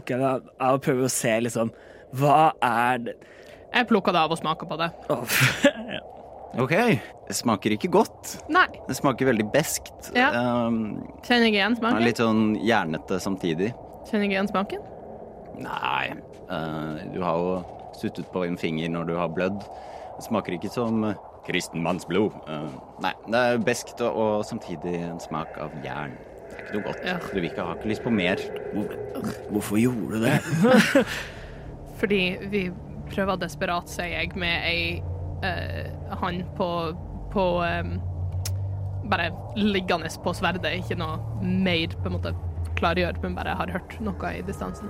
plukker jeg det av- og prøver å se liksom Hva er det Jeg plukka det av og smaka på det. Oh, ja. OK. Det smaker ikke godt. Nei. Det smaker veldig beskt. Ja. Um, Kjenner jeg igjen smaken? litt sånn jernete samtidig. Kjenner jeg igjen smaken? Nei, Uh, du har jo suttet på en finger når du har blødd. Det smaker ikke som kristenmannsblod. kristen manns blod. Eh, nei, det er beskt og, og samtidig en smak av jern. Det er ikke noe godt. Ja. Du vil ikke lyst på mer. Hvor- Hvorfor gjorde du det? Fordi vi prøver desperat, sier jeg, med ei uh, hand på, på um, Bare liggende på sverdet, ikke noe mer på en måte klargjør, men bare har hørt noe i distansen.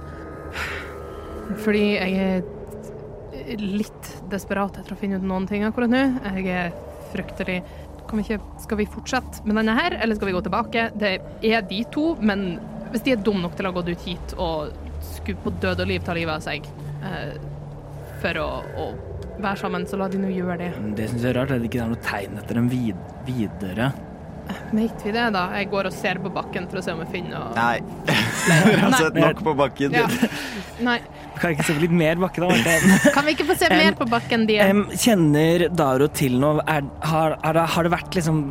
Fordi jeg er litt desperat etter å finne ut noen ting akkurat nå. Jeg er fryktelig kan vi ikke, Skal vi fortsette med denne her, eller skal vi gå tilbake? Det er de to, men hvis de er dumme nok til å ha gått ut hit og skulle på død og liv ta livet av seg eh, for å, å være sammen, så la de nå gjøre det. Det syns jeg er rart, at det ikke er noe tegn etter dem vid videre. Vet vi det, da? Jeg går og ser på bakken for å se om jeg finner noe Nei. Dere har sett nok på bakken. Ja. Nei. Kan jeg ikke se på litt mer bakke, da? Kan vi ikke få se mer på bakken, de? um, kjenner Daro til noe er, har, er, det, har det vært liksom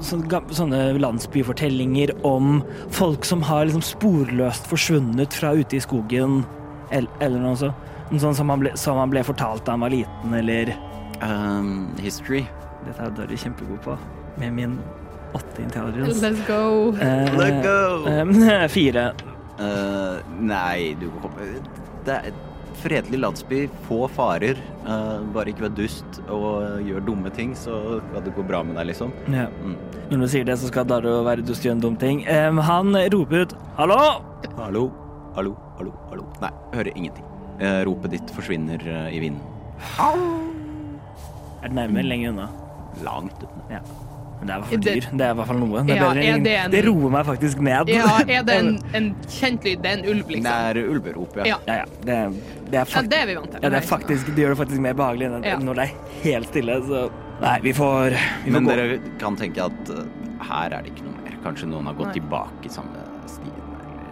så, sånne landsbyfortellinger om folk som har liksom sporløst forsvunnet fra ute i skogen, eller, eller noe sånt? Sånn som han, ble, som han ble fortalt da han var liten, eller Um, history. Dette er Daro kjempegod på, med min åtte intelligence. Let's go. Uh, Let's go! em, fire. Eh, nei, du Det er et fredelig landsby, få farer. Uh, bare ikke vær dust og gjør dumme ting, så skal det gå bra med deg, liksom. Ja. Mm. Når du sier det, så skal Daro være dust og gjøre en dum ting. Um, han roper ut 'hallo'! Hallo, hallo, hallo, hallo. Nei, hører ingenting. Uh, ropet ditt forsvinner i vinden. Er det nærme eller lenger unna? Langt unna. Ja. Men det er i hvert fall dyr. Det er i hvert fall noe. Det, er Ja, bedre er det en- det roer meg faktisk ned. Ja, er det en, en kjent lyd? Det er en ulv, Det liksom? er ulverop, ja. Ja. Ja, ja. Det, det er Ja, det er vi vant til. ja, det, er faktisk, det gjør det faktisk mer behagelig enn Ja. når det er helt stille. Så nei, vi får, vi får Men gå. dere kan tenke at uh, her er det ikke noe mer. Kanskje noen har gått Nei. tilbake i samme stien.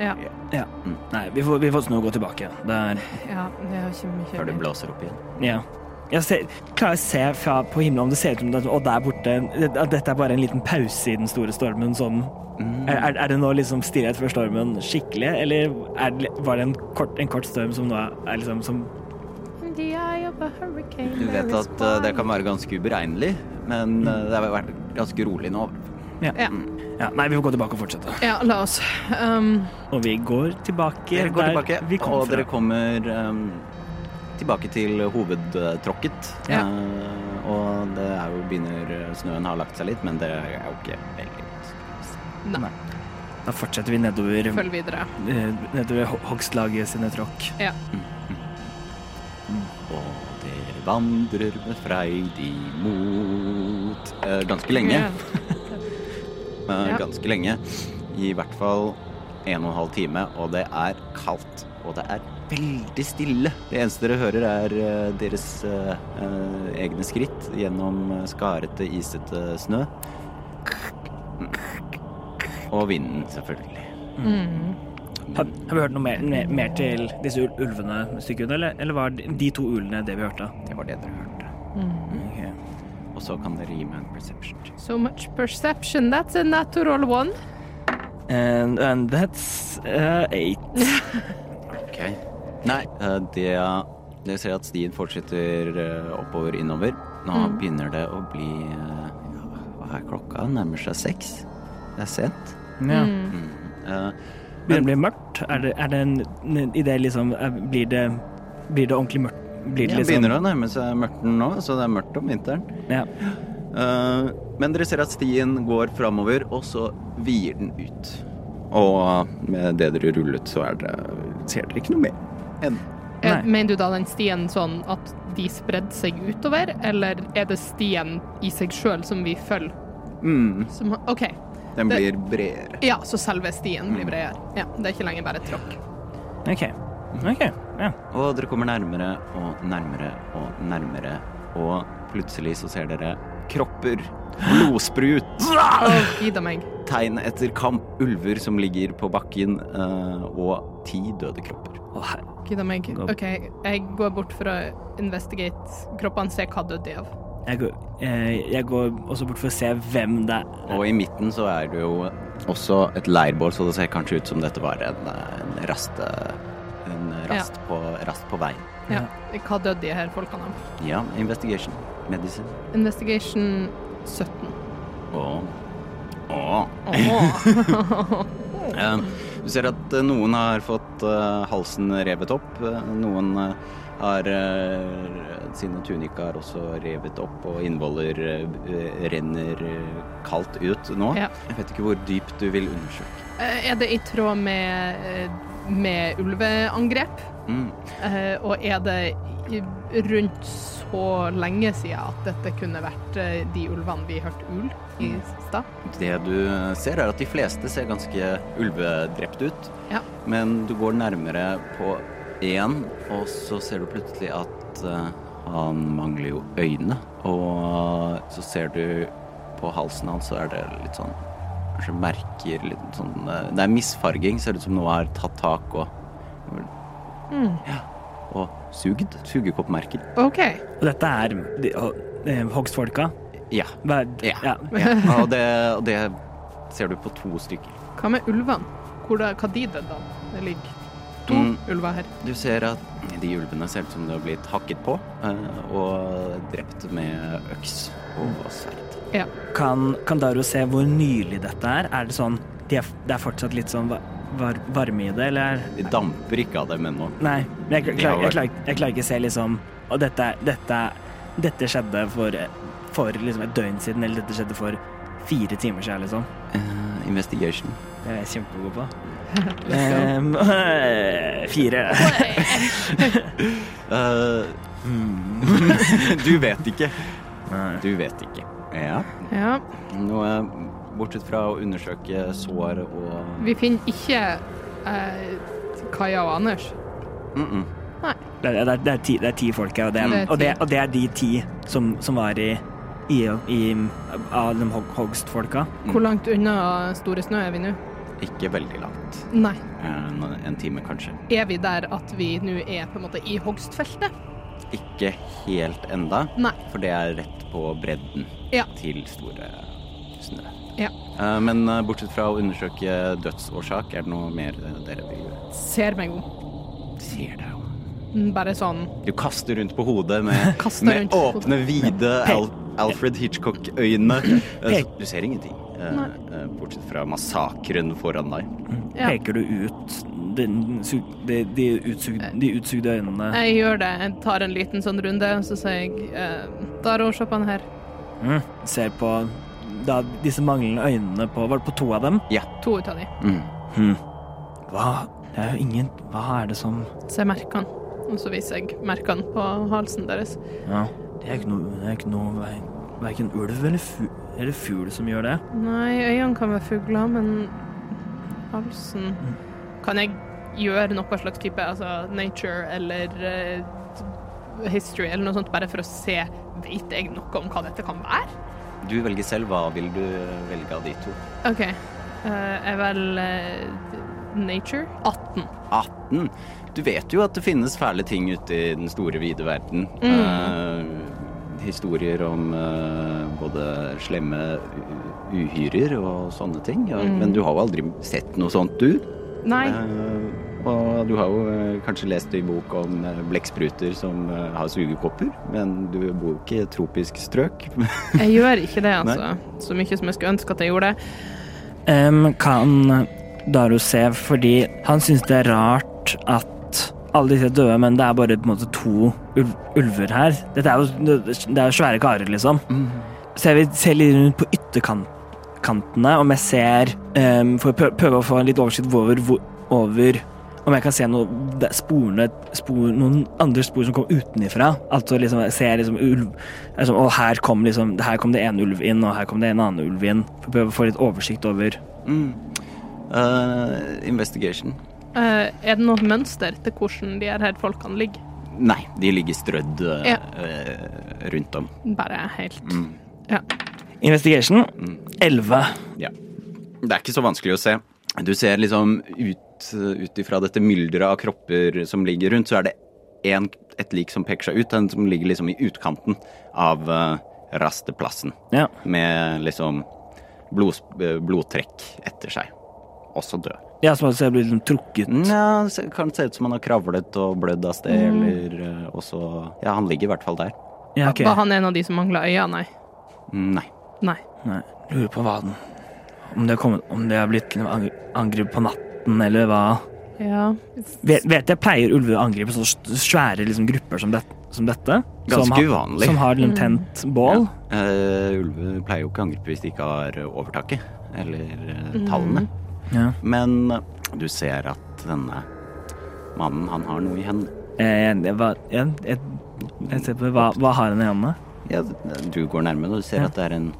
Ja. Ja. Nei, vi får, vi får snu og gå tilbake. Det er Ja, det er ikke mye Før det blåser opp igjen. Ja. Jeg ser, klarer å se fra på himmelen om det ser ut som det, og der borte at dette er bare en liten pause i den store stormen som Mm. er, er- er det nå liksom stillhet før stormen skikkelig, eller er det, var det en kort, en kort storm som nå er liksom som In the eye of a hurricane, Du vet at uh, det kan være ganske uberegnelig, men eh, det har vært ganske rolig nå. ja. Ja. ja. Nei, vi får gå tilbake og fortsette. Ja, la oss. Um, Og vi går tilbake Dere går der tilbake, vi kom og fra. dere kommer um, tilbake til hovedtråkket. Ja. Uh, og det er jo begynner Snøen har lagt seg litt, men det er jo ikke veldig vanskelig. nei, Da fortsetter vi nedover, følg videre. eh, nedover ho- hogstlaget sine tråkk. Ja. Og dere vandrer med Freid imot uh, Ganske lenge. Ja. Eh, Ja. Ganske lenge. I hvert fall en og en halv time, og det er kaldt. Og det er veldig stille. Det eneste dere hører, er eh, deres eh, eh, egne skritt gjennom skarete, isete snø. Og vinden, selvfølgelig. Mm. Har, har vi hørt noe mer, mer, mer til disse ulvene stykket eller, eller var de de to ulene det vi hørte? Det var det dere hørte. Ok. Og så kan dere gi meg en perception. So much perception, that's a natural one. And, and that's uh, eight. Ok. Nei, eh, det Dere ser at stien fortsetter eh, oppover innover. Nå begynner det å bli eh, ja, Hva er klokka? Nærmer seg seks. Det er sent. Ja. Mm. Uh, Begynner det å bli mørkt? Er det, er det en idé liksom er- Blir det, blir det ordentlig mørkt? Blir det liksom... ja, begynner å nærme seg mørten nå, så det er mørkt om vinteren. Ja. Uh, men dere ser at stien går framover, og så vier den ut. Og med det dere rullet, så er det, ser dere ikke noe mer enn Eh, Mener du da den stien sånn at de spredde seg utover, eller er det stien i seg sjøl som vi følger? mm, Som, OK. Den Det- blir bredere. Ja, så selve stien blir Mm. bredere. Ja, det er ikke lenger bare tråkk. OK. Ok, ja. Og dere kommer nærmere og nærmere og nærmere, og plutselig så ser dere kropper. Blodsprut. Meg. tegn etter kamp. Ulver som ligger på bakken, eh, og ti døde kropper. Å, her. Gidda meg. OK, jeg går bort for å investigate kroppene, se hva døde de av. Jeg går, eh, jeg går også bort for å se hvem det er. Og i midten så er det jo også et leirbål, så det ser kanskje ut som dette var en, en rast, En rast, på, rast på veien. Ja. Hva døde de her folkene av? Ja, investigation. Medicine. Investigation 17. Å. Å. Du ser at eh, noen har fått eh, halsen revet opp. eh, Noen har sine tunikaer også revet opp, og innvoller renner kaldt ut nå. Ja. Jeg vet ikke hvor dypt du vil undersøke. Er det i tråd med, med ulveangrep? Mm. Og er det rundt så lenge siden at dette kunne vært eh, de ulvene vi hørte ul i stad? Det du ser, er at de fleste ser ganske ulvedrept ut. Ja. Men du går nærmere på én, og så ser du plutselig at eh, han mangler jo øyne. Og så ser du på halsen hans, så er det litt sånn Kanskje merker litt sånn eh, Det er misfarging. Ser ut som noe har tatt tak og Mm. Ja. Og sugd. Sugekoppmerker. OK. Og dette er de, eh, hogstfolka. Ja. Hver, Ja. ja. ja. Og, det, det ser du på to stykker. Hva med ulvene? Hva de døde av? Det ligger to Mm. ulver her. Du ser at de ulvene ser ut som de har blitt hakket på eh, og drept med øks og sverd. Kan, kan Daro se hvor nylig dette er? Er det sånn de er, Det er fortsatt litt sånn var, varme i det, eller? De damper ikke av dem ennå. Nei, men jeg, De klar, jeg, klarer, jeg klarer ikke å se liksom Og dette, dette, dette skjedde for, for liksom et døgn siden, eller dette skjedde for fire timer siden, liksom. Uh, investigation. Det er jeg kjempegod på. Em, fire. uh, du vet ikke. Du vet ikke. Ja. Ja. Noe bortsett fra å undersøke sår og Vi finner ikke eh, Kaja og Anders. mm -mm. Det, er- det, er- det, er ti, det er ti folk her, og det er, og det, og det er de ti som, som var i, i, i av de hog- hogstfolka. Hvor langt unna Store Snø er vi nå? Ikke veldig langt. Nei. En, en time, kanskje. Er vi der at vi nå er på en måte i hogstfeltet? Ikke helt enda, Nei. for det er rett på bredden Ja. til store snø. Ja. Eh, Men eh, bortsett fra å undersøke dødsårsak, er det noe mer eh, dere vil gjøre? Ser meg om. Ser deg om. Mm, Bare sånn Du kaster rundt på hodet med, med åpne, vide Al Alfred Hitchcock-øyne. Du ser ingenting, eh, Nei. bortsett fra massakren foran deg. Ja. Peker du ut den, de, de, utsugde, de utsugde øynene? Jeg gjør det. Jeg tar en liten sånn runde, og så sier jeg eh, se på han her. Mm. Ser på da, disse manglende øynene på Var det på to av dem? Ja. To ut av de. Mm. Hm. Hva? Det er jo ingen Hva er det som Se merkene. Og så viser jeg merkene på halsen deres. Ja, det er ikke noe, det er ikke noe Verken ulv eller, fu, eller fugl som gjør det. Nei, øynene kan være fugler, men halsen Kan jeg gjøre noe slags type altså nature eller uh, history eller noe sånt, bare for å se Vet jeg noe om hva dette kan være? Du velger selv. Hva vil du velge av de to? OK. Uh, jeg vel uh, nature. 18. 18. Du vet jo at det finnes fæle ting ute i den store, vide verden. Mm. Uh, historier om både slemme uhyrer og sånne ting. Ja, Mm. Men du har jo aldri sett noe sånt, du. Nei. Og du har jo eh, kanskje lest en bok om eh, blekkspruter som eh, har sugekopper, men du bor jo ikke i et tropisk strøk. Jeg gjør ikke det, altså. Så mye som jeg skulle ønske at jeg gjorde det. Em, kan Daro se, fordi han syns det er rart at alle disse er døde, men det er bare på en måte to ulv ulver her. Dette er jo, det er jo svære karer, liksom. Så jeg vil se litt rundt på ytterkantene, om jeg ser um, For å prøve å få en litt oversikt over, over om jeg kan se noe, sporene, spor, noen andre spor som kom utenifra. Altså liksom, jeg ser liksom ulv liksom, Og her kom, liksom, her kom det en ulv inn, og her kom det en annen ulv inn. For å prøve å få litt oversikt over Mm. uh, investigation. Uh, er det noe mønster til hvordan de her folkene ligger? Nei, de ligger strødd uh, Ja. eh, rundt om. Bare helt Mm. Ja. Investigation Mm. 11. Ja. Det er ikke så vanskelig å se. Du ser liksom ut, ut ifra dette mylderet av kropper som ligger rundt, så er det en, et lik som peker seg ut, den som ligger liksom i utkanten av uh, rasteplassen. Ja. Med liksom blod, eh, blodtrekk etter seg. Også død. Ja, som altså blir liksom trukket. Ja, det kan se ut som han har kravlet og blødd av sted, Mm. eller uh, også Ja, han ligger i hvert fall der. Ja, okay. Var han en av de som mangla øya, Nei. Mm, Nei. Nei. Nei, lurer på hva den Om det har kommet Om det har blitt angrep på natten, eller hva Ja. Vet, vet jeg pleier ulver å angripe så svære liksom, grupper som, det, som dette? som, Ganske har- uvanlig. Som har tent bål? Eh, ulver pleier jo ikke å angripe hvis de ikke har overtaket, eller Mm. tallene. Ja. Men uh, du ser at denne mannen, han har noe i hendene. Eh, jeg, jeg, jeg, jeg ser på hva, hva har han i hendene? Ja, du går nærmere, og du ser Ja. at det er en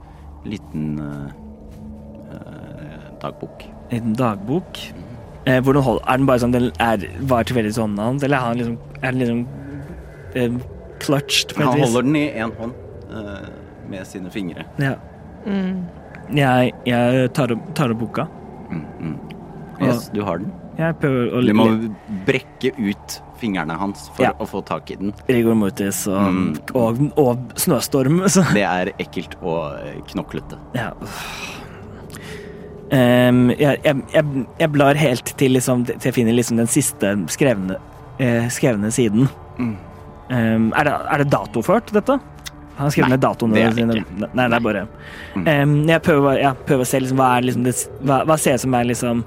liten dagbok. En liten dagbok. Eh, hvordan hold, er den bare sånn den er, var tilfeldigvis i hånden hans, eller er, han liksom, er den liksom eh, clutched Han holder den i én hånd eh, med sine fingre. Ja. Mm. Jeg, jeg tar, opp, tar opp boka. Mm, mm. Yes, du har den. Jeg prøver å Du må brekke ut fingrene hans for Ja. å få tak i den. Rigor mortis og, Mm. og, og snøstorm, så Det er ekkelt og eh, knoklete. Ja. Ehm, jeg, jeg, jeg, jeg blar helt til, liksom, til jeg finner liksom den siste skrevne, eh, skrevne siden. Mm. Um, er, det, er det datoført, dette? Han har skrevet Nei, ned datoene sine. ikke. Nei, det er bare Mm. um, jeg, prøver, jeg prøver å se liksom, hva er liksom det, hva, hva ser jeg som er liksom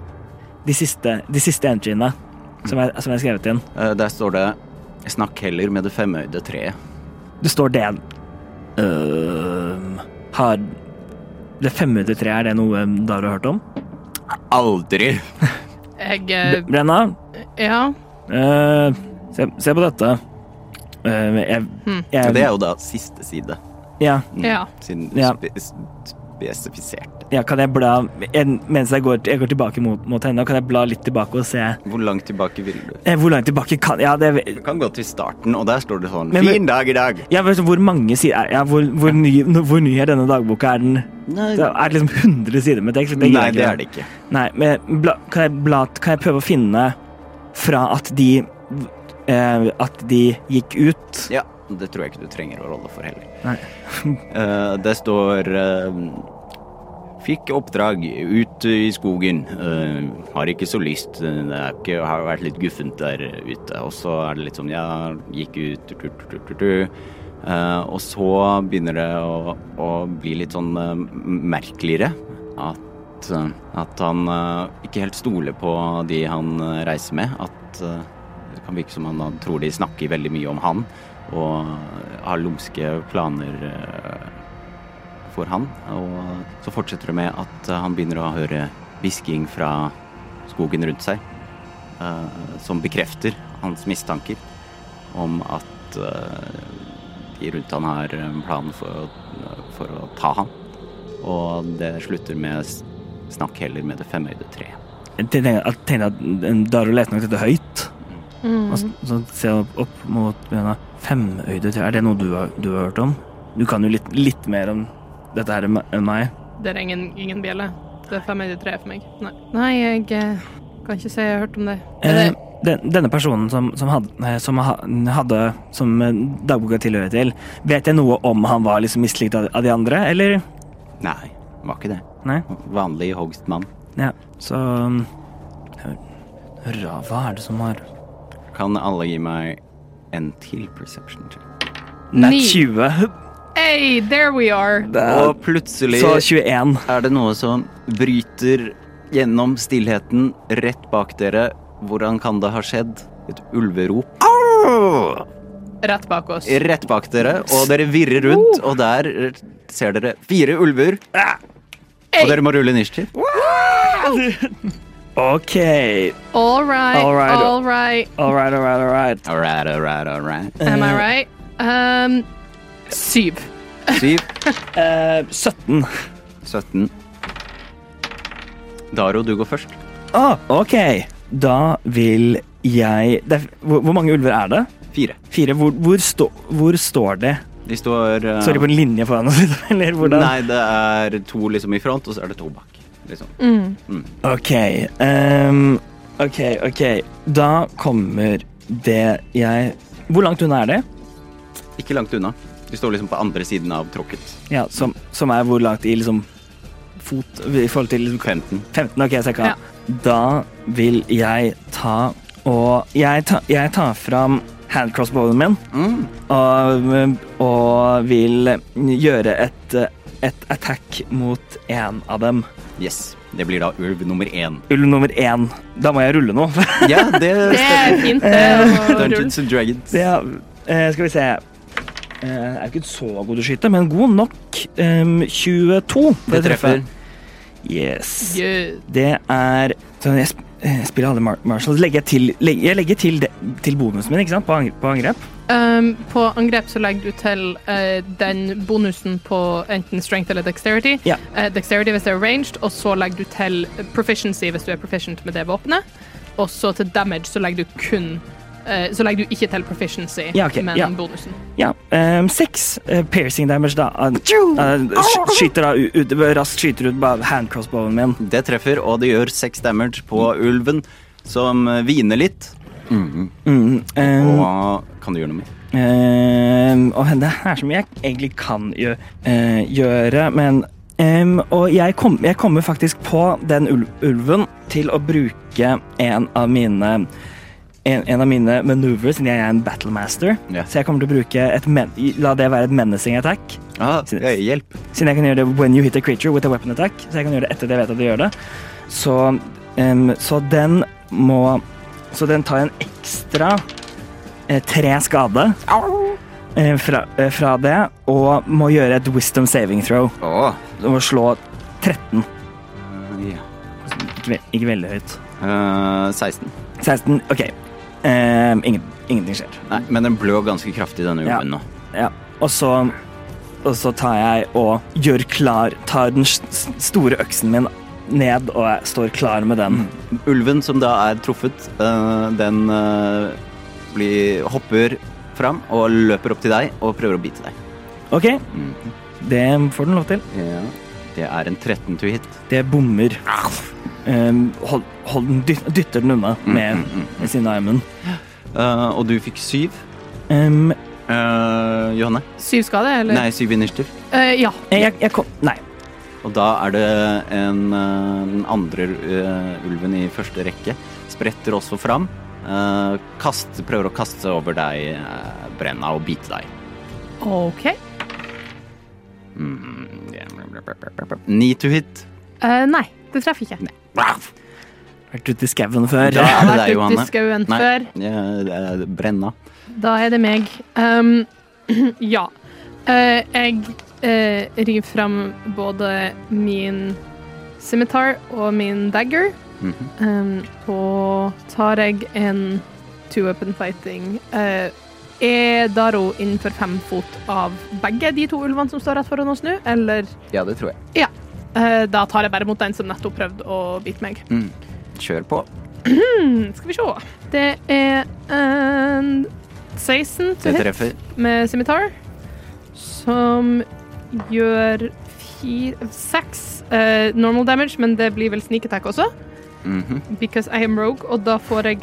de siste, de siste enginene som er, som har skrevet inn. Uh, Der står det 'Snakk heller med det femøyde treet'. Det står det Uh, Har det femhundre treet, er det noe du har hørt om? Aldri! Jeg eh, Brenna, Ja. Eh, se, se på dette. Eh, jeg, Hmm. jeg, Det er jo da siste side. ja, Mm. Ja. Siden Ja. spe spesifisert. Ja, kan jeg bla en, Mens jeg går, jeg går tilbake mot, mot henne, kan jeg bla litt tilbake og se Hvor langt tilbake vil du? eh, Hvor langt tilbake kan Ja, det Du kan gå til starten, og der står det sånn Men- 'Fin dag i dag'. ja, men, Hvor mange sider ja, hvor, hvor, ny, hvor ny er denne dagboka? Er den Nei, det Er det liksom 100 sider med tekst? Det Nei det er det ikke. Nei, men bla, kan, jeg bla, kan jeg prøve å finne fra at de eh, At de gikk ut Ja, det tror jeg ikke du trenger å rolle for heller. Nei. uh, det står eh, Fikk oppdrag ut i skogen. Uh, har ikke så lyst. Det er ikke, har vært litt guffent der ute. Og så er det litt sånn Ja, gikk ut tu, tu, tu, tu, tu. Eh, Og så begynner det å, å bli litt sånn uh, merkeligere. At, eh, at han uh, ikke helt stoler på de han uh, reiser med. At uh, det kan virke som han tror de snakker veldig mye om han. Og har lumske planer eh, for han. Og så fortsetter det med at eh, han begynner å høre hvisking fra skogen rundt seg. eh, som bekrefter hans mistanker om at eh, de rundt han har en plan for å, for å ta han. Og det slutter med snakk heller med det femøyde treet. Jeg tenkte at, tenkte at eh, Daru leste nok dette høyt. Mm. Og så, så ser jeg opp, opp mot Bjørnar. Femøyde tre, er det noe du har, du har hørt om? Du kan jo litt, litt mer om dette her er meg. Det er ingen, ingen bjelle. Det er 593 for meg. Nei, Nei jeg eh, kan ikke si jeg har hørt om det. Er Eh, det den, denne personen som, som, hadde, eh, som hadde Som dagboka tilhører til, vet jeg noe om han var liksom mislikt av, av de andre, eller? Nei, var ikke det. Nei? Vanlig hogstmann. Ja, så um, Hurra, hva er det som har Kan alle gi meg en til perception check? Nei, 20. Hey, there we are! Det er, Og plutselig så 21. er det noe som bryter gjennom stillheten rett bak dere. Hvordan kan det ha skjedd? Et ulverop. Rett bak oss. Rett bak dere, og dere virrer rundt, og der ser dere fire ulver. Og dere må rulle initiativ. OK. All right, All right. all right. All right, all right, all right. All right, all right, all right. Am I right? Um, syv. Syv, Eh, 17. 17. Daro, du går først. Å, OK. Da vil jeg det er, hvor, hvor mange ulver er det? Fire. Fire. Hvor, hvor, stå, hvor står det? De står uh, Står de på en linje foran oss? Eller hvordan? Nei, det er to liksom i front, og så er det to bak. liksom. Mm. OK. Um, OK, OK. Da kommer det jeg Hvor langt unna er det? Ikke langt unna. De står liksom på andre siden av tråkket. Ja, som, som er hvor langt i liksom fot i forhold til liksom 15. 15, ok, så jeg kan. Ja. Da vil jeg ta og Jeg, ta, jeg tar fram handcrossbowen min Mm. og, og vil gjøre et, et attack mot én av dem. Yes. Det blir da ulv nummer én. Ulv nummer én. Da må jeg rulle nå. Ja, det Det er fint, det. Dungeons and Dragons. Er, eh, skal vi se Eh, er ikke så god til å skyte, men god nok. Em, 22. Det treffer. Yes. Det er så Jeg eh, spiller alle Marshall. Legger jeg til, legger, jeg legger til, til bonusen min ikke sant? På, på angrep. Um, på angrep så legger du til uh, den bonusen på enten strength eller dexterity. Yeah. Uh, dexterity hvis det er ranged, og så legger du til proficiency hvis du er proficient med det våpenet. Og så til damage så legger du kun Så legger du ikke til proficiency, Ja, okay. men ja. bonusen. Ja. Um, Seks uh, piercing damage, da. Uh, uh, skyter da ut, raskt skyter ut handcrossbowen min. Det treffer, og det gjør seks damage på ulven, som eh, hviner litt. Mm. Mm, um, Og kan du gjøre noe mer? Ehm, og det er så mye jeg egentlig kan gjø eh, gjøre, men Um, Og jeg, kom, jeg kommer faktisk på den ulven til å bruke en av mine en, en av mine manøver, siden jeg er en battlemaster. Yeah. Så jeg kommer til å bruke et La det være et menacing attack. Ah, ja, hjelp. Siden jeg kan gjøre det when you hit a creature with a weapon attack. Så jeg kan gjøre det etter det jeg vet at jeg gjør det. Så, um, så den må Så den tar en ekstra eh, tre skade eh, fra, eh, fra det, og må gjøre et wisdom saving throw. Åh. må slå 13. Uh, ja. Ikke, ikke veldig høyt. Uh, 16. 16. OK. Ehm, ingen, ingenting skjer. Nei, men den blør ganske kraftig, denne ulven nå. Ja. Og så og så tar jeg og gjør klar Tar den store øksen min ned, og jeg står klar med den. Ulven som da er truffet, eh, den eh, blir, hopper fram og løper opp til deg og prøver å bite deg. OK, Mhm. det får den lov til. Ja. Det er en 13 to hit. Det bommer. Ehm, hold, hold dytter den unna med, Mm, mm, med sin armen. Uh, og du fikk syv. Um, uh, Johanne? Syv skade, eller? Nei, syv initiativ. Uh, ja. jeg, jeg kom Nei. Og da er det en, eh, den andre eh, ulven i første rekke. Spretter også fram. eh, kast, prøver å kaste seg over deg, uh, Brenna, og bite deg. OK. Mm. Ni to hit. Eh, nei, det treffer ikke. Vært ute i skauen før. Da er det deg, Johanne. skauen Nei, før. ja, det er Brenna. Da er det meg. Um, ja. Uh, jeg uh, river fram både min scimitar og min dagger. Mhm. Um, og tar jeg en two-weapon fighting Uh, Er Daro innenfor fem fot av begge de to ulvene som står rett foran oss nå, eller Ja, det tror jeg. eh, Da tar jeg bare mot den som nettopp prøvde å bite meg. Mm. Kjør på. Hmm, skal vi se. Det er en 16 Det til hit. med scimitar, som gjør fire Seks uh, normal damage, men det blir vel sneak attack også, Mhm. because I am rogue, og da får jeg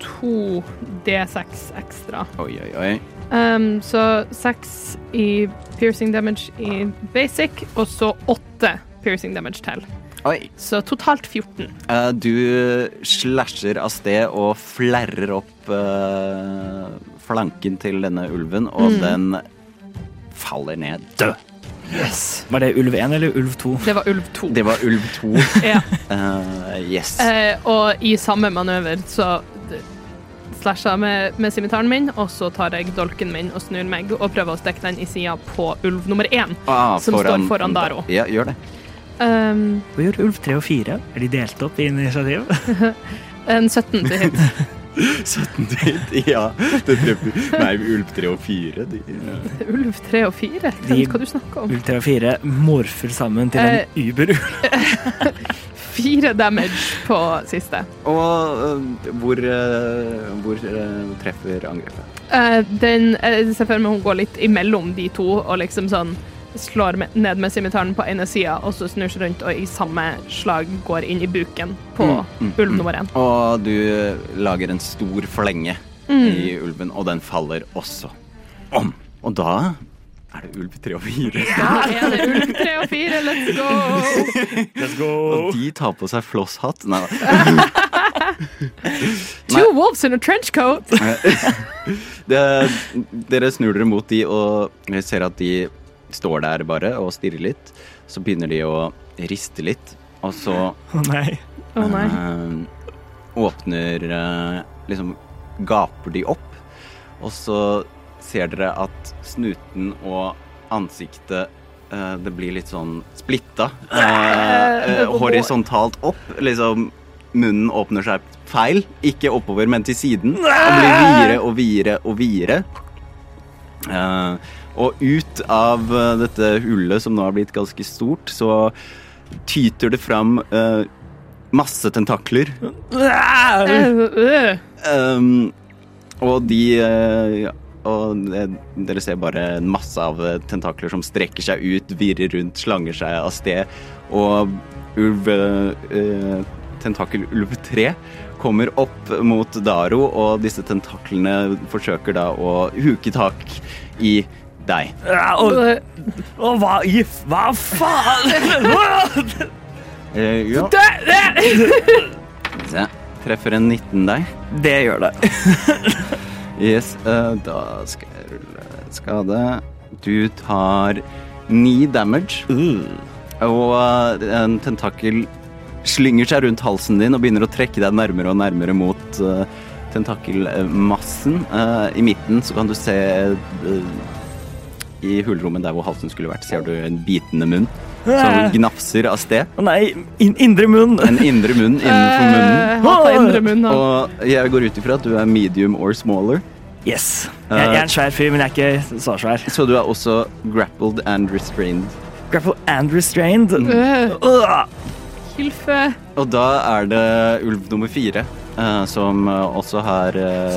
to D6 ekstra. Oi, oi, oi. Um, så seks i piercing damage i basic, og så åtte piercing damage til. oi. Så totalt 14. Uh, du slasher av sted og flerrer opp uh, flanken til denne ulven, og Mm. den faller ned død. Yes. Var det ulv 1 eller ulv 2? Det var ulv 2. Det var ulv to. Ja. uh, yes. Eh, og i samme manøver så slasher jeg med, med simitaren min, og så tar jeg dolken min og snur meg og prøver å stikke den i sida på ulv nummer én. Ah, som står foran Daro. Ja, gjør det. Um, Hva gjør ulv 3 og 4? Er de delt opp i initiativ? en 17 til hit. 17 dit, ja. Det treffer. Nei, ulv 3 og 4, de Ulv 3 og 4? De- Hva du snakker om? Ulv 3 og 4 morfer sammen til en uber-ulv. Fire damage på siste. Og uh, hvor, uh, hvor eh, treffer angrepet? Eh, den Jeg ser for meg hun går litt imellom de to og liksom sånn slår ned med simitaren på ene sida, og så snur seg rundt og i samme slag går inn i buken på Mm, mm, ulv mm. nummer én. Og du lager en stor flenge i ulven, og den faller også om. Og da er det ulv tre og fire. Ja, er det ulv tre og fire, let's go! Let's go! Og de tar på seg flosshatt. Nei da. Two wolves in a trench coat! Det, dere snur dere mot de og ser at de står der bare og stirrer litt. Så begynner de å riste litt, og så Å nei. Å nei. eh, åpner eh, Liksom gaper de opp, og så ser dere at snuten og ansiktet eh, Det blir litt sånn splitta. horisontalt opp. Liksom munnen åpner seg feil. Ikke oppover, men til siden. Og blir videre og videre og videre. Eh, og ut av eh, dette hullet, som nå har blitt ganske stort, så tyter det fram uh, masse tentakler. Um, og de uh, Og dere ser bare en masse av tentakler som strekker seg ut, virrer rundt, slanger seg av sted. Og ulv uh, Tentakelulv 3 kommer opp mot Daro, og disse tentaklene forsøker da å huke tak i deg. Ja, Og, og hva i Hva faen? Eh, ja. Se. Treffer en 19 deg. Det gjør det. Yes, eh, da skal jeg rulle skade. Du tar ni damage, og eh, en tentakel slynger seg rundt halsen din og begynner å trekke deg nærmere og nærmere mot eh, tentakelmassen. Eh, I midten så kan du se eh, I hulrommet der hvor halsen skulle vært, ser du en bitende munn som gnafser av sted. Å nei, in indre munn. En indre munn innenfor munnen. Hata Hater indre munn. da. Og jeg går ut ifra at du er medium or smaller. Yes. Jeg, jeg er en svær fyr, men jeg er ikke så svær. Så du er også grappled and restrained. Grapple and restrained. Øh. Hilfe. Og da er det ulv nummer fire, eh, som eh, også har eh,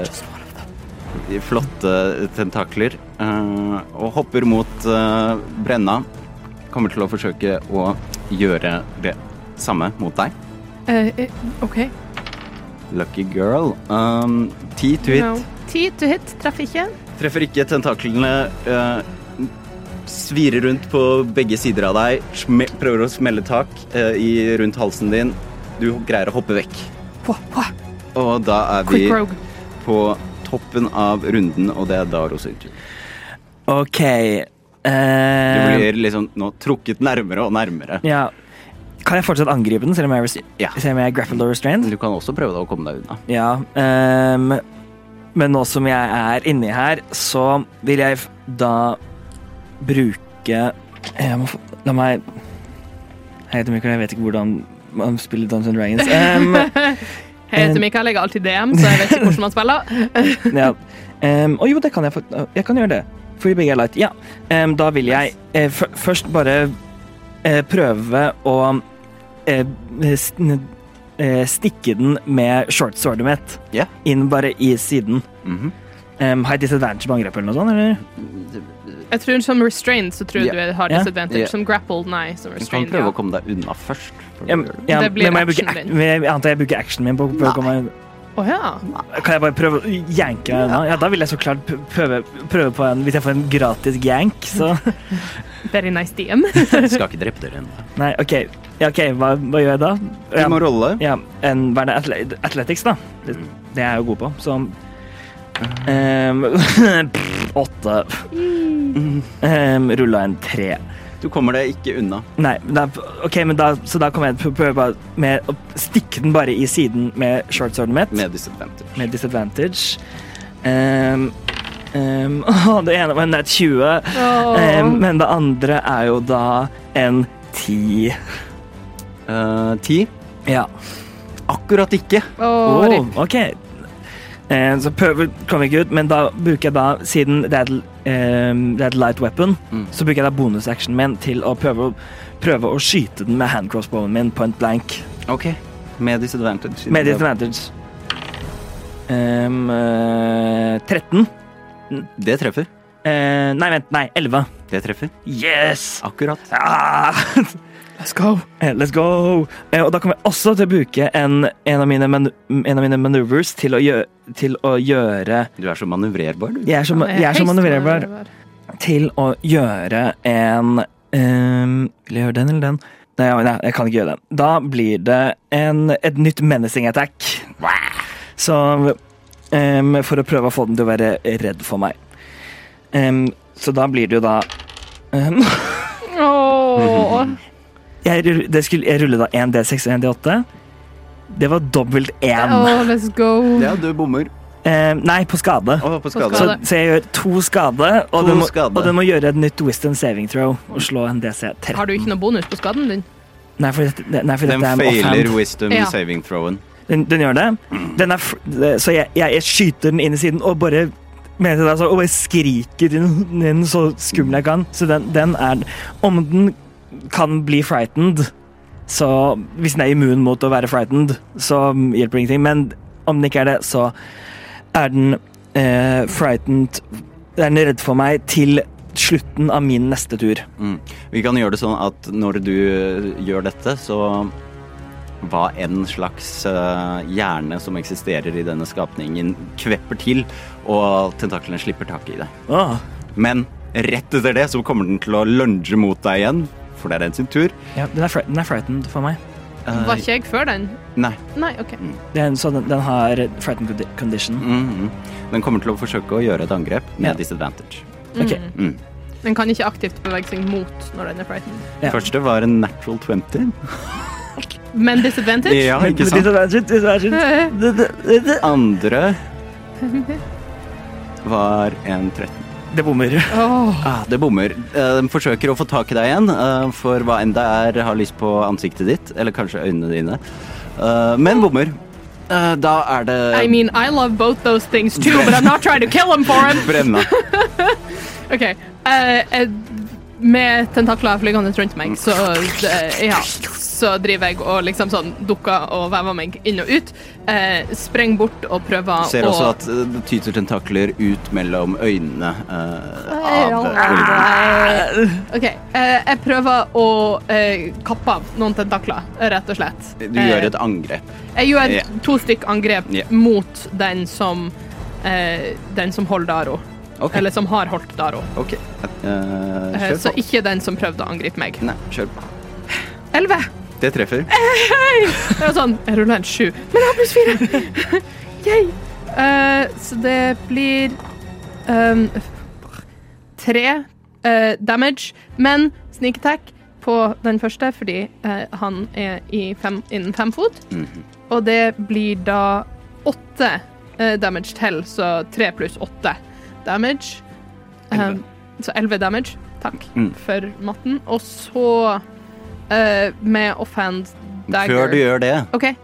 flotte tentakler, eh, og hopper mot eh, Brenna. Kommer til å forsøke å gjøre det samme mot deg. Eh, OK. Lucky girl. Um, ti to hit. No. Ti to hit. Treffer ikke. Treffer ikke tentaklene. uh, svirer rundt på begge sider av deg. Sme prøver å smelle tak uh, i, rundt halsen din. Du greier å hoppe vekk. Hva? Hva? Og da er vi på toppen av runden, og det er da sin tur. OK. Du Eh, blir liksom nå trukket nærmere og nærmere. ja. Kan jeg fortsatt angripe den, selv om jeg Ja. selv om jeg grappled or restrained? Du kan også prøve å komme deg unna. Ja. um, men nå som jeg er inni her, så vil jeg da bruke jeg må få, La meg Jeg heter Mikael, jeg vet ikke hvordan man spiller Dungeons and Dragons. Ehm, Jeg heter Mikael, jeg er alltid DM, så jeg vet ikke hvordan man spiller. ja. Um, Å jo, det kan jeg Jeg kan gjøre det. Fordi begge er light. Ja. Um, da vil jeg eh, f først bare eh, prøve å eh, eh, stikke den med shortswordet mitt Yeah. inn bare i siden. Mm -hmm. um, har jeg disadvantage på angrep eller noe sånt? Eller? Jeg tror Som restrained så tror jeg Ja. du har disadvantage. Yeah. Som grappled, nei. Som restrained, Du kan prøve ja. å komme deg unna først. før Ja, det. ja, Det blir men jeg, actionen din. men jeg antar jeg bruker actionen min på, på å komme Å ja. Kan jeg bare prøve å janke meg unna? Ja, da vil jeg så klart prøve, prøve på en Hvis jeg får en gratis yank, så Very nice DM. Skal ikke drepe dere ennå. Nei, OK. Ja, okay. hva, hva gjør jeg da? Du Ja, må rolle. ja en, hva er det? Athletics, da. Det, det er jeg jo god på, så Ehm, Åtte. Um, Rulla en tre. Du kommer deg ikke unna. Nei, da, ok, men da, så da kommer jeg til å prøve med å stikke den bare i siden med shortswordet mitt. Med disadvantage. med disadvantage. Um, um, å, det ene var en nett 20, oh. um, men det andre er jo da en 10. Eh, Ti? Ja. Akkurat ikke. Åh, Oh. OK. Um, så prøver ikke ut, men da bruker jeg da, siden det er, um, det er et light weapon, Mm. så bruker jeg da bonusactionen min til å prøve å, prøve å skyte den med hand crossbowen min point blank. Ok. Med disadvantage. Med disadvantage. Um, eh, 13. Det treffer. Eh, nei, vent. Nei, 11. Det treffer. Yes! Akkurat. Ah! Let's go. Eh, Let's go! Eh, og da kommer jeg også til å bruke en, en, av, mine manu en av mine maneuvers til å, gjøre, til å gjøre Du er så manøvrerbar, du. Jeg er så, jeg er så manøvrerbar til å gjøre en um, Vil jeg gjøre den eller den? Nei, nei, jeg kan ikke gjøre den. Da blir det en, et nytt menacing attack. Så um, For å prøve å få den til å være redd for meg. Um, så da blir det jo da um. Jeg, det skulle, jeg ruller da 1 D6 og 1 D8. Det var dobbelt 1. Åh, let's go. Ja, du bommer. Eh, nei, på skade. Oh, på På skade. Så, så jeg gjør to skade, og, To den må, skade. og den må gjøre et nytt wisdom saving throw og slå en DC 13. Har du ikke noe bonus på skaden din? Nei, for dette, nei, for Den dette er en failer offhand. wisdom Ja. saving throwen. Den, den gjør det. Den er, så jeg, jeg, jeg skyter den inn i siden og bare mener det, altså, og bare skriker inn i den så skummel jeg kan. Så den, den er Om den kan bli frightened, så Hvis den er immun mot å være frightened, så hjelper det ingenting. Men om den ikke er det, så er den eh, frightened Er den redd for meg til slutten av min neste tur. Mm. Vi kan gjøre det sånn at når du eh, gjør dette, så hva enn slags uh, hjerne som eksisterer i denne skapningen, kvepper til, og tentaklene slipper tak i deg. Ah. Men rett etter det så kommer den til å lunge mot deg igjen, for det er den sin tur. Ja, den, er fri, den er frightened for meg. Eh, Var ikke jeg før den? Nei. Nei, OK. Det er en, så den, den har frightened condi- condition. Mhm. Den kommer til å forsøke å gjøre et angrep med Ja. disadvantage. Ok. Mm. Den kan ikke aktivt bevege seg mot når den er frightened. Ja. Første var en natural 20. Men disadvantage? Ja, ikke sant? disadvantage, disadvantage. Eh, Det- det- det- det- Andre var en 13. Det bommer. Oh. Ah, det bommer. De forsøker å få tak i deg igjen, eh, for hva enn det er har lyst på ansiktet ditt, eller kanskje øynene dine. Eh, Men bommer. Eh, Da er det I mean, I love both those things too, but I'm not trying to kill them for him. brenna. OK. Uh, eh, med tentakler flygende rundt meg, så uh, ja. Så driver jeg og liksom sånn dukker og vever meg inn og ut. Eh, spreng bort og prøver Ser å også at eh, det tyter tentakler ut mellom øynene eh, av ulven. OK. eh, jeg prøver å eh, kappe av noen tentakler, rett og slett. Du gjør et angrep. Jeg gjør yeah. to stykk angrep yeah. mot den som eh, Den som holder Daro. Okay. Eller som har holdt Daro. Okay. Eh, Eh, så ikke den som prøvde å angripe meg. Nei, kjør på. Elleve! Det treffer. Det var sånn Jeg rulla en sju, men jeg har pluss fire. Yay. Uh, så det blir um, tre uh, damage, men sneak attack på den første fordi uh, han er i fem, innen fem fot. Mhm. Og det blir da åtte damage til, så tre pluss åtte damage. Um, så elleve damage. Takk Mm. for matten. Og så eh, med offhand dagger Før du gjør det, okay.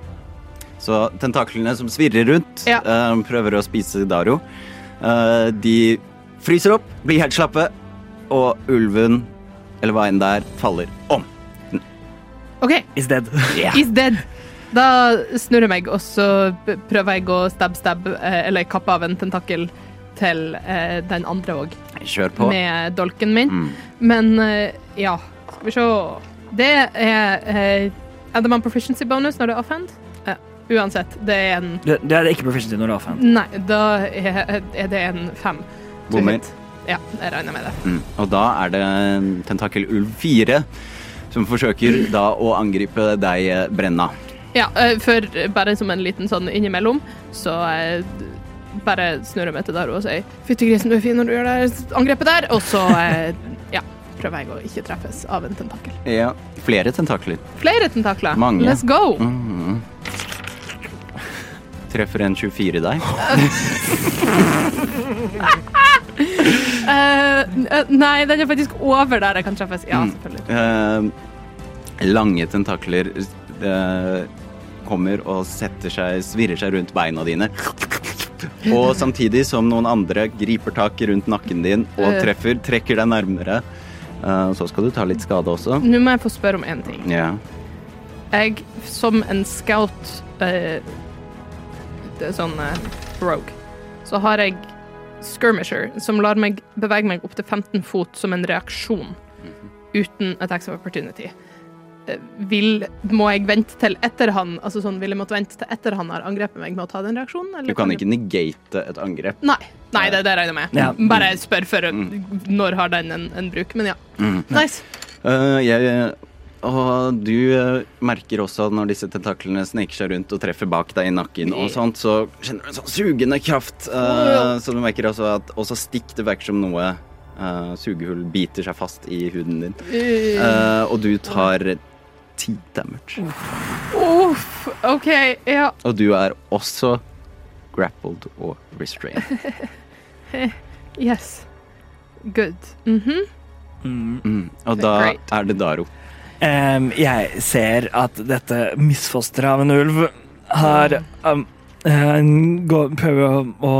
så tentaklene som svirrer rundt, Ja. uh, prøver å spise Daro. Uh, de fryser opp, blir helt slappe, og ulven, eller hva enn det er, faller om. OK, Is dead. he's dead. Da snurrer jeg meg, og så prøver jeg å stab-stab, eller kappe av en tentakkel til eh, den andre òg, Kjør på. med dolken min. Mm. Men eh, ja, skal vi se Det er eh, Er det man proficiency bonus når det er offhand? Ja, uansett, det er en Det, det er ikke proficiency når det er offhand. Nei, da er, er det en fem. Bommer. Ja, jeg regner med det. Mm. Og da er det tentakelulv 4 som forsøker da å angripe deg, eh, Brenna. Ja, eh, for bare som en liten sånn innimellom, så eh, bare snurrer jeg meg til der og sier 'Fytti grisen, du er fin når du gjør det angrepet der', og så eh, ja, prøver jeg å ikke treffes av en tentakel. Ja, flere tentakler. Flere tentakler. Mange. Let's go! Mhm. Treffer en 24 deg. Eh, nei, den er faktisk over der jeg kan treffes. Ja, Mm. selvfølgelig. Uh, lange tentakler uh, kommer og setter seg, svirrer seg rundt beina dine. Og samtidig som noen andre griper tak rundt nakken din og treffer, trekker deg nærmere. Eh, så skal du ta litt skade også. Nå må jeg få spørre om én ting. Ja. Jeg, som en scout eh, det sånn eh, rogue, så har jeg skirmisher som lar meg bevege meg opp til 15 fot som en reaksjon uten attacks of opportunity. Eh, Vil, må jeg vente til etter han altså sånn, Vil jeg måtte vente til etter han har angrepet meg med å ta den reaksjonen? eller Du kan kan ikke negate et angrep. Nei, Nei det, det regner jeg med. Ja. Bare spør for når har den en, en bruk. Men ja. Nice. Uh, jeg, og du uh, merker også når disse tentaklene sniker seg rundt og treffer bak deg i nakken, og sånt, så kjenner du en sånn sugende kraft. Uh. Så du merker også at også stikk det virker som noe eh, sugehull biter seg fast i huden din. Eh, og du tar ti damage. Uff, OK. Ja. Og du er også grappled og restrained. Yes. Good. Mhm. Mm. Mm. Og da Great. er det Daro. Um, jeg ser at dette misfosteret av en ulv har um, uh, prøver å, å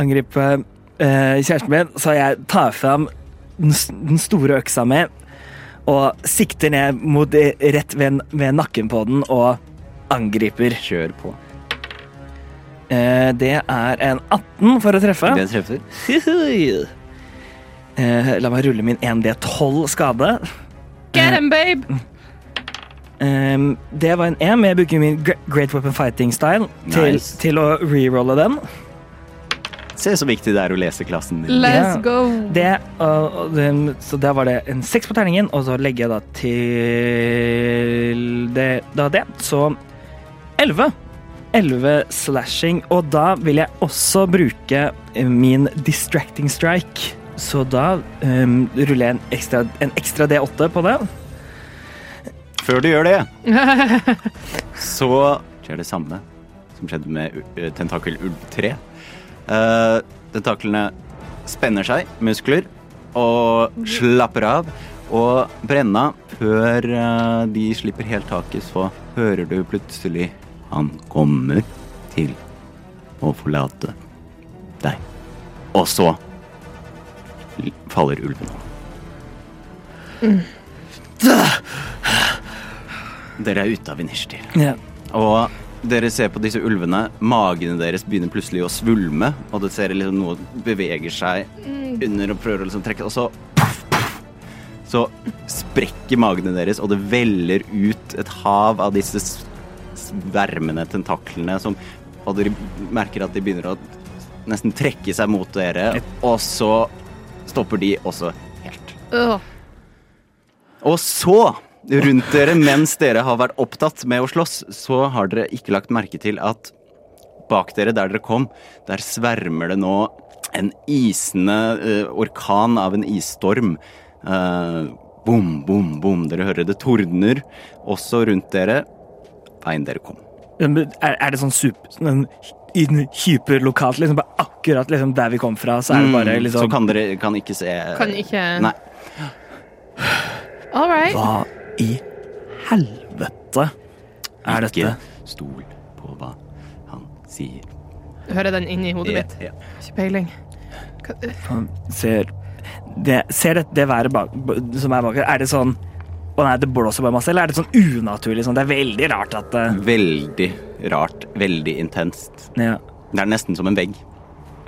angripe uh, kjæresten min, så jeg tar fram den, den store øksa mi og sikter ned mot det- rett ved, ved nakken på den og angriper. Kjør på. Eh, det er en 18 for å treffe. Det treffer. Eh, la meg rulle min 1D12 skade. Get him, babe! Um, det var en M. jeg bruker min Great Weapon Fighting-style til, Nice. til å rerolle den. Se så viktig det er å lese klassen din. Let's go. Det, og, og så da var det en seks på terningen, og så legger jeg da til det, da det. Så elleve. Elleve slashing. Og da vil jeg også bruke min distracting strike. Så da um, ruller jeg en ekstra, en ekstra D8 på det. Før du gjør det, så skjer det samme som skjedde med uh, tentakelulv 3. Uh, tentaklene spenner seg, muskler, og slapper av. Og Brenna, før uh, de slipper helt taket, så hører du plutselig Han kommer til å forlate deg. Og så faller ulven om. Dere er ute av initiativ. Ja. Og dere ser på disse ulvene. Magene deres begynner plutselig å svulme, og dere ser liksom noe beveger seg under og prøver å liksom trekke, og så puff, puff, Så sprekker magene deres, og det veller ut et hav av disse svermende tentaklene som Og dere merker at de begynner å nesten trekke seg mot dere, og så stopper de også helt. Uh. Og så, rundt dere mens dere har vært opptatt med å slåss, så har dere ikke lagt merke til at bak dere, der dere kom, der svermer det nå en isende uh, orkan av en isstorm. Uh, bom, bom, bom. Dere hører det tordner også rundt dere. Veien dere kom. Er, er det sånn super sånn, hyperlokalt, liksom bare akkurat liksom der vi kom fra, så er det bare Mm, liksom Så kan dere kan ikke se Kan ikke Nei. All right. Hva i helvete er Ikke dette? stol på hva han sier. Hører den inni hodet mitt. Ja, ja. Ikke peiling. Hva- Ser det, Ser det, det været bak, som er bak her, er det sånn Å nei, det blåser bare masse, eller er det sånn unaturlig sånn? Det er veldig rart at eh, Veldig rart. Veldig intenst. ja. Det er nesten som en vegg.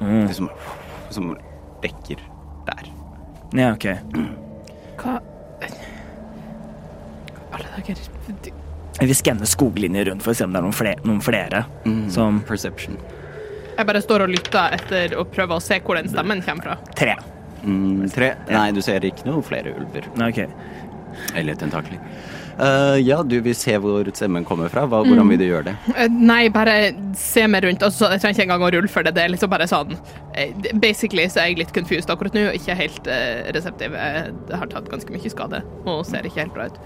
Mm. Det Som, som rekker der. ja, OK. Hva Alle dager Vi skanner skoglinjer rundt for å se om det er noen flere, noen flere som Perception. Jeg bare står og lytter etter og prøver å se hvor den stemmen kommer fra. Tre. Mm, tre. Nei, du ser ikke noe flere ulver. OK. Eller tentakler. Uh, ja, du vil se hvor stemmen kommer fra. Hva, hvordan vil du gjøre det? Uh, Nei, bare se meg rundt. Altså, jeg trenger ikke engang å rulle for det. Det er liksom bare sånn eh, Basically så er jeg litt confused akkurat nå, og ikke helt uh, reseptiv. Jeg har tatt ganske mye skade og ser ikke helt bra ut.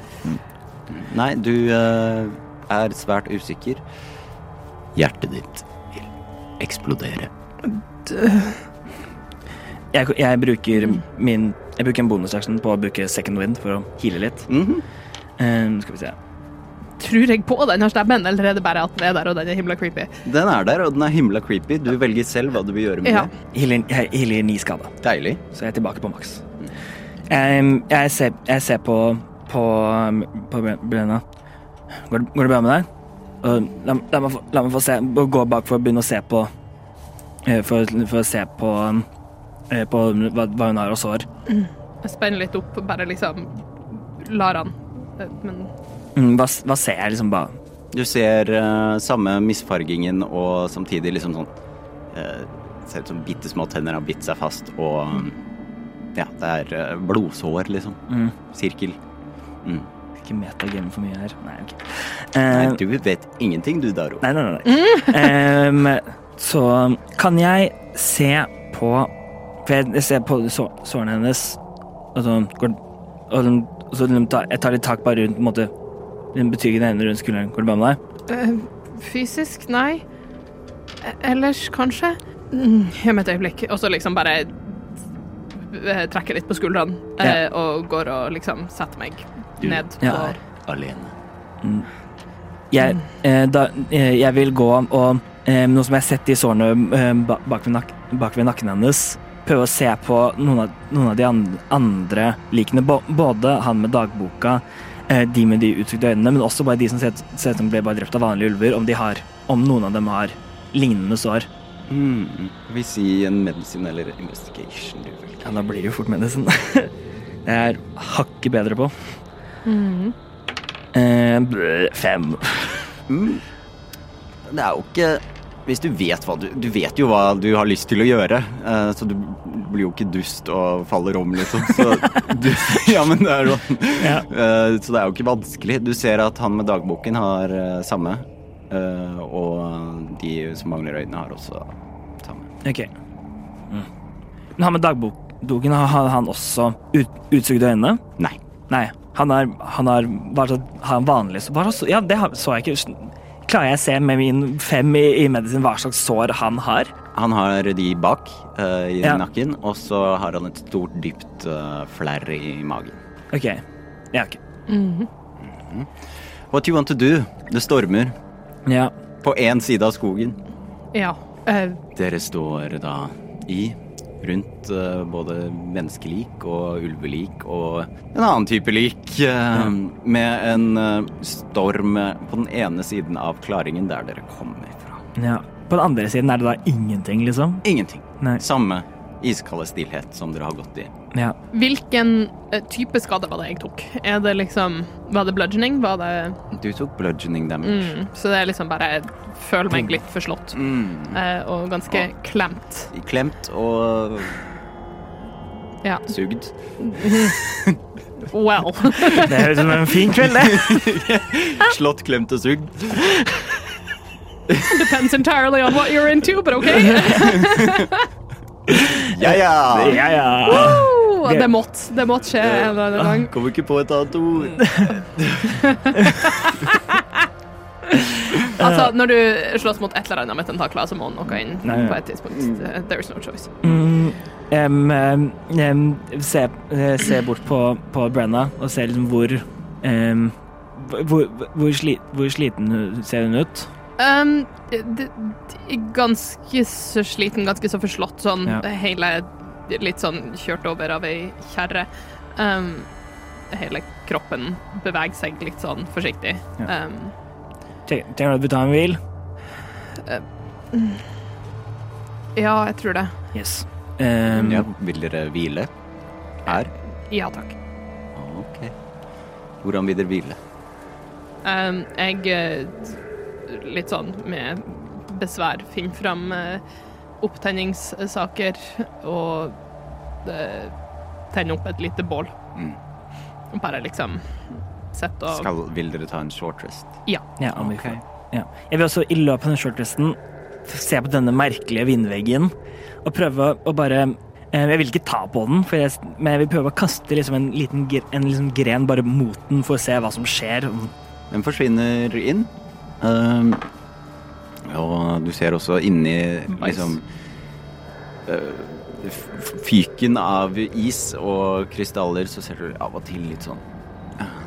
Nei, du eh, er svært usikker. Hjertet ditt vil eksplodere. Jeg, jeg bruker min Jeg bruker en bonusaction på å bruke second wind for å heale litt. Mhm. Eh, skal vi se. Tror jeg på den her stemmen, eller er det bare at den er der og den er himla creepy? Den er der, og den er himla creepy. Du velger selv hva du vil gjøre med Ja. det. Healer, jeg healer ni skade, Deilig. så jeg er tilbake på maks. Um, jeg, ser, jeg ser på på, på Brenna. Går, går det bra med deg? Og la, la, meg få, la meg få se, gå bak for å begynne å se på eh, for, for å se på, eh, på hva, hun har av sår. Jeg spenner litt opp, bare liksom lar han. Eh, Men Mm, Hva, hva ser jeg liksom bare Du ser uh, samme misfargingen og samtidig liksom sånn uh, Ser ut som bitte små tenner har bitt seg fast, og ja, det er uh, blodsår, liksom. mm, Sirkel. Mm. Ikke metagame for mye her. Nei, ok. Nei, Eh, du vet ingenting, du, Daro. Nei, nei, nei. um, så kan jeg se på For jeg, jeg ser på så, sårene hennes, og så går og, så- og så liksom tar, Jeg tar litt tak bare rundt på en måte den betryggende hendene rundt skulderen. Går det bra med deg? Uh, fysisk, nei. Eh, Ellers, kanskje? Mm, Gi meg et øyeblikk. Og så liksom bare eh, trekker litt på skuldrene eh, og går og liksom setter meg Du ned Ja. på Alene. Jeg, eh, da, eh, jeg vil gå og eh, Noe som jeg har sett i sårene bak ved, nak bak ved nakken hennes, prøve å se på noen av, noen av de andre likene. Både han med dagboka, eh, de med de uttrykte øynene, men også bare de som ser ut som ble bare drept av vanlige ulver. Om, de har, om noen av dem har lignende sår. Mm. Vi sier en medisin eller investigation, du vel. Ja, da blir det jo fort medisin. det er hakket bedre på. Mm. Eh, fem. Mm. Det er jo ikke Hvis du vet hva du Du vet jo hva du har lyst til å gjøre, eh, så du blir jo ikke dust og faller om, liksom. Så du, ja, men det er sånn. Ja. Eh, så det er jo ikke vanskelig. Du ser at han med dagboken har eh, samme, og de som mangler øynene, har også samme. Ok. Mm. Men han med dagboken, har har han også ut, utsugde øyne? Nei. Nei, han er Han har bare, har han vanlig så- bare, Ja, det så jeg ikke. Klarer jeg å se med min fem i, i medisin hva slags sår han har? Han har de bak uh, i Ja. nakken, og så har han et stort, dypt uh, flerr i magen. OK. Ja, ok. What you want to do? Det stormer Ja. på én side av skogen. Ja. Uh... Dere står da i rundt eh, både menneskelik og ulvelik og en annen type lik, eh, med en eh, storm på den ene siden av klaringen der dere kommer fra. ja. På den andre siden er det da ingenting, liksom? Ingenting. Nei. Samme iskalde stillhet som dere har gått i. Ja. hvilken eh, type skade var det jeg tok? Er det liksom Var det bludgeoning? Var det Du tok bludgeoning damage. mm, Så det er liksom bare Jeg føler meg litt forslått. Mm. eh, og ganske Ja. klemt. Klemt og Ja. sugd. Well. Det høres ut som en fin kveld, det. Slått, klemt og sugd. Depends entirely on what you're into, but okay. Ja, ja! Ja, ja. Wow, Det måtte, det måtte skje en eller annen gang. Kommer ikke på et annet ord. Altså, når du slåss mot et eller annet med tentakler, så må noe inn Nei, ja. på et tidspunkt. There is no choice. Mm, um, em, se, eh, se bort på, på Brenna og se liksom hvor um, hvor, hvor, sli, hvor sliten ser hun ut? Um, ganske så sliten, ganske så forslått, sånn Ja. hele Litt sånn kjørt over av ei kjerre. Um, hele kroppen beveger seg litt sånn forsiktig. Ja. Um, Tenker du at vi tar en hvil? ja, jeg tror det. Yes. Um, Ja, vil dere hvile? Her? Ja takk. Ok. Hvordan vil dere hvile? Um, jeg eh, litt sånn med besvær finner fram eh, opptenningssaker og eh, tenner opp et lite bål. Mm. Bare liksom sette og Skal, vil dere ta en short rest? Ja. Ja, okay. Ja. Jeg vil også i løpet av den shortresten se på denne merkelige vindveggen og prøve å bare eh, Jeg vil ikke ta på den, for jeg, men jeg vil prøve å kaste liksom en liten en liksom gren bare mot den for å se hva som skjer. Den forsvinner inn. Um, og du ser også inni liksom uh, Fyken av is og krystaller, så ser du av og til litt sånn uh,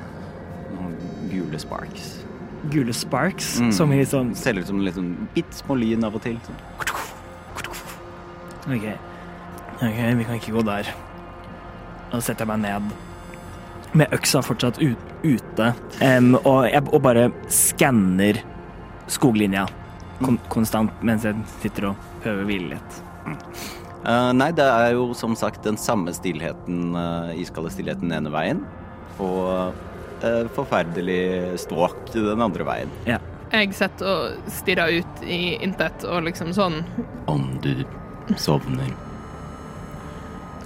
noen gule sparks. Gule sparks, Mm. som i sånn Ser ut som litt sånn bitte små lyn av og til. Sånn. OK. Ok, vi kan ikke gå der. Da setter jeg meg ned med øksa fortsatt ut, ute, um, og, jeg, og bare skanner skoglinja kon konstant mens jeg sitter og prøver å hvile litt. Uh, nei, det er jo som sagt den samme stillheten, uh, iskalde stillheten den ene veien, og uh, forferdelig ståk den andre veien. Ja. Jeg sitter og stirrer ut i intet og liksom sånn Om du sovner,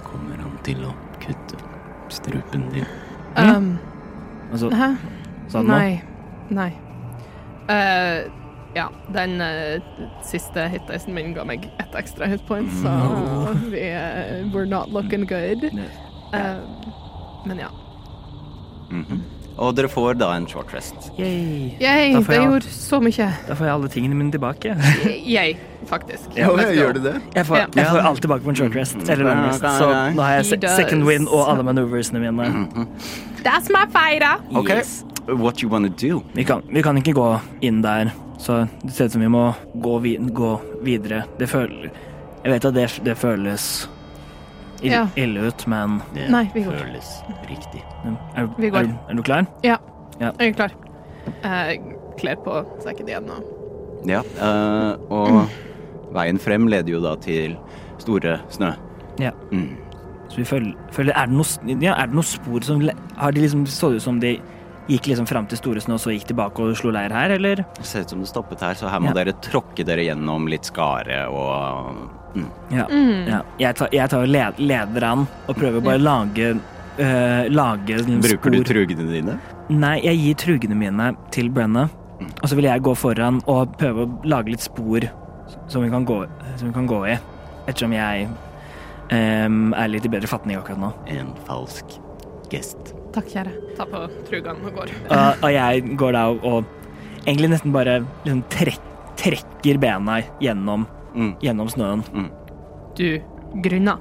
kommer han til å kutte strupen din. Um, Altså, Hæ? Sa den Nei. Nei. Uh, ja, den uh, siste hitdicen min ga meg ett ekstra hitpoint, så vi uh, We're not looking good. Uh, men ja. Mhm. Og dere får da en short rest. Yay. Yay, Da får det jeg- gjorde så mye. Da får jeg alle tingene mine tilbake. Yay, faktisk. Ja, gjør du det? Jeg får, Ja. jeg får alt tilbake på en short rest. Eller long rest. Så nå har jeg second win og alle manøversene mine. That's my fighter! Okay. Yes. what you wanna do? Vi kan, vi kan ikke gå inn der, så det ser ut som vi må gå, vi, gå videre. Det føler Jeg vet at det, det føles ille, Ja. ille ut, men Det Nei, vi går. føles riktig. er, Vi går. er, du- er du klar? Ja, Ja. jeg er klar. Jeg kler på sekken igjen og Ja, eh, og veien frem leder jo da til store snø. Ja. Mm. Så vi følger, følger er, det noe, ja, er det noe spor som Har de liksom Så ut som de gikk liksom fram til Store Snø, og så gikk tilbake og slo leir her, eller? Det ser ut som det stoppet her, så her må Ja. dere tråkke dere gjennom litt skare og mm. Ja. ja. Jeg tar, jeg tar led, leder an og prøver bare å lage øh, Lage en Bruker du trugene dine? Nei, jeg gir trugene mine til Brenna, og så vil jeg gå foran og prøve å lage litt spor som vi kan gå, som vi kan gå i. Ettersom jeg um, er litt i bedre fatning akkurat nå. En falsk gest. Takk, kjære. Ta på trugene og går. Og, og jeg går da og, og egentlig nesten bare liksom trekk, trekker bena gjennom, Mm. gjennom snøen. Du grunner.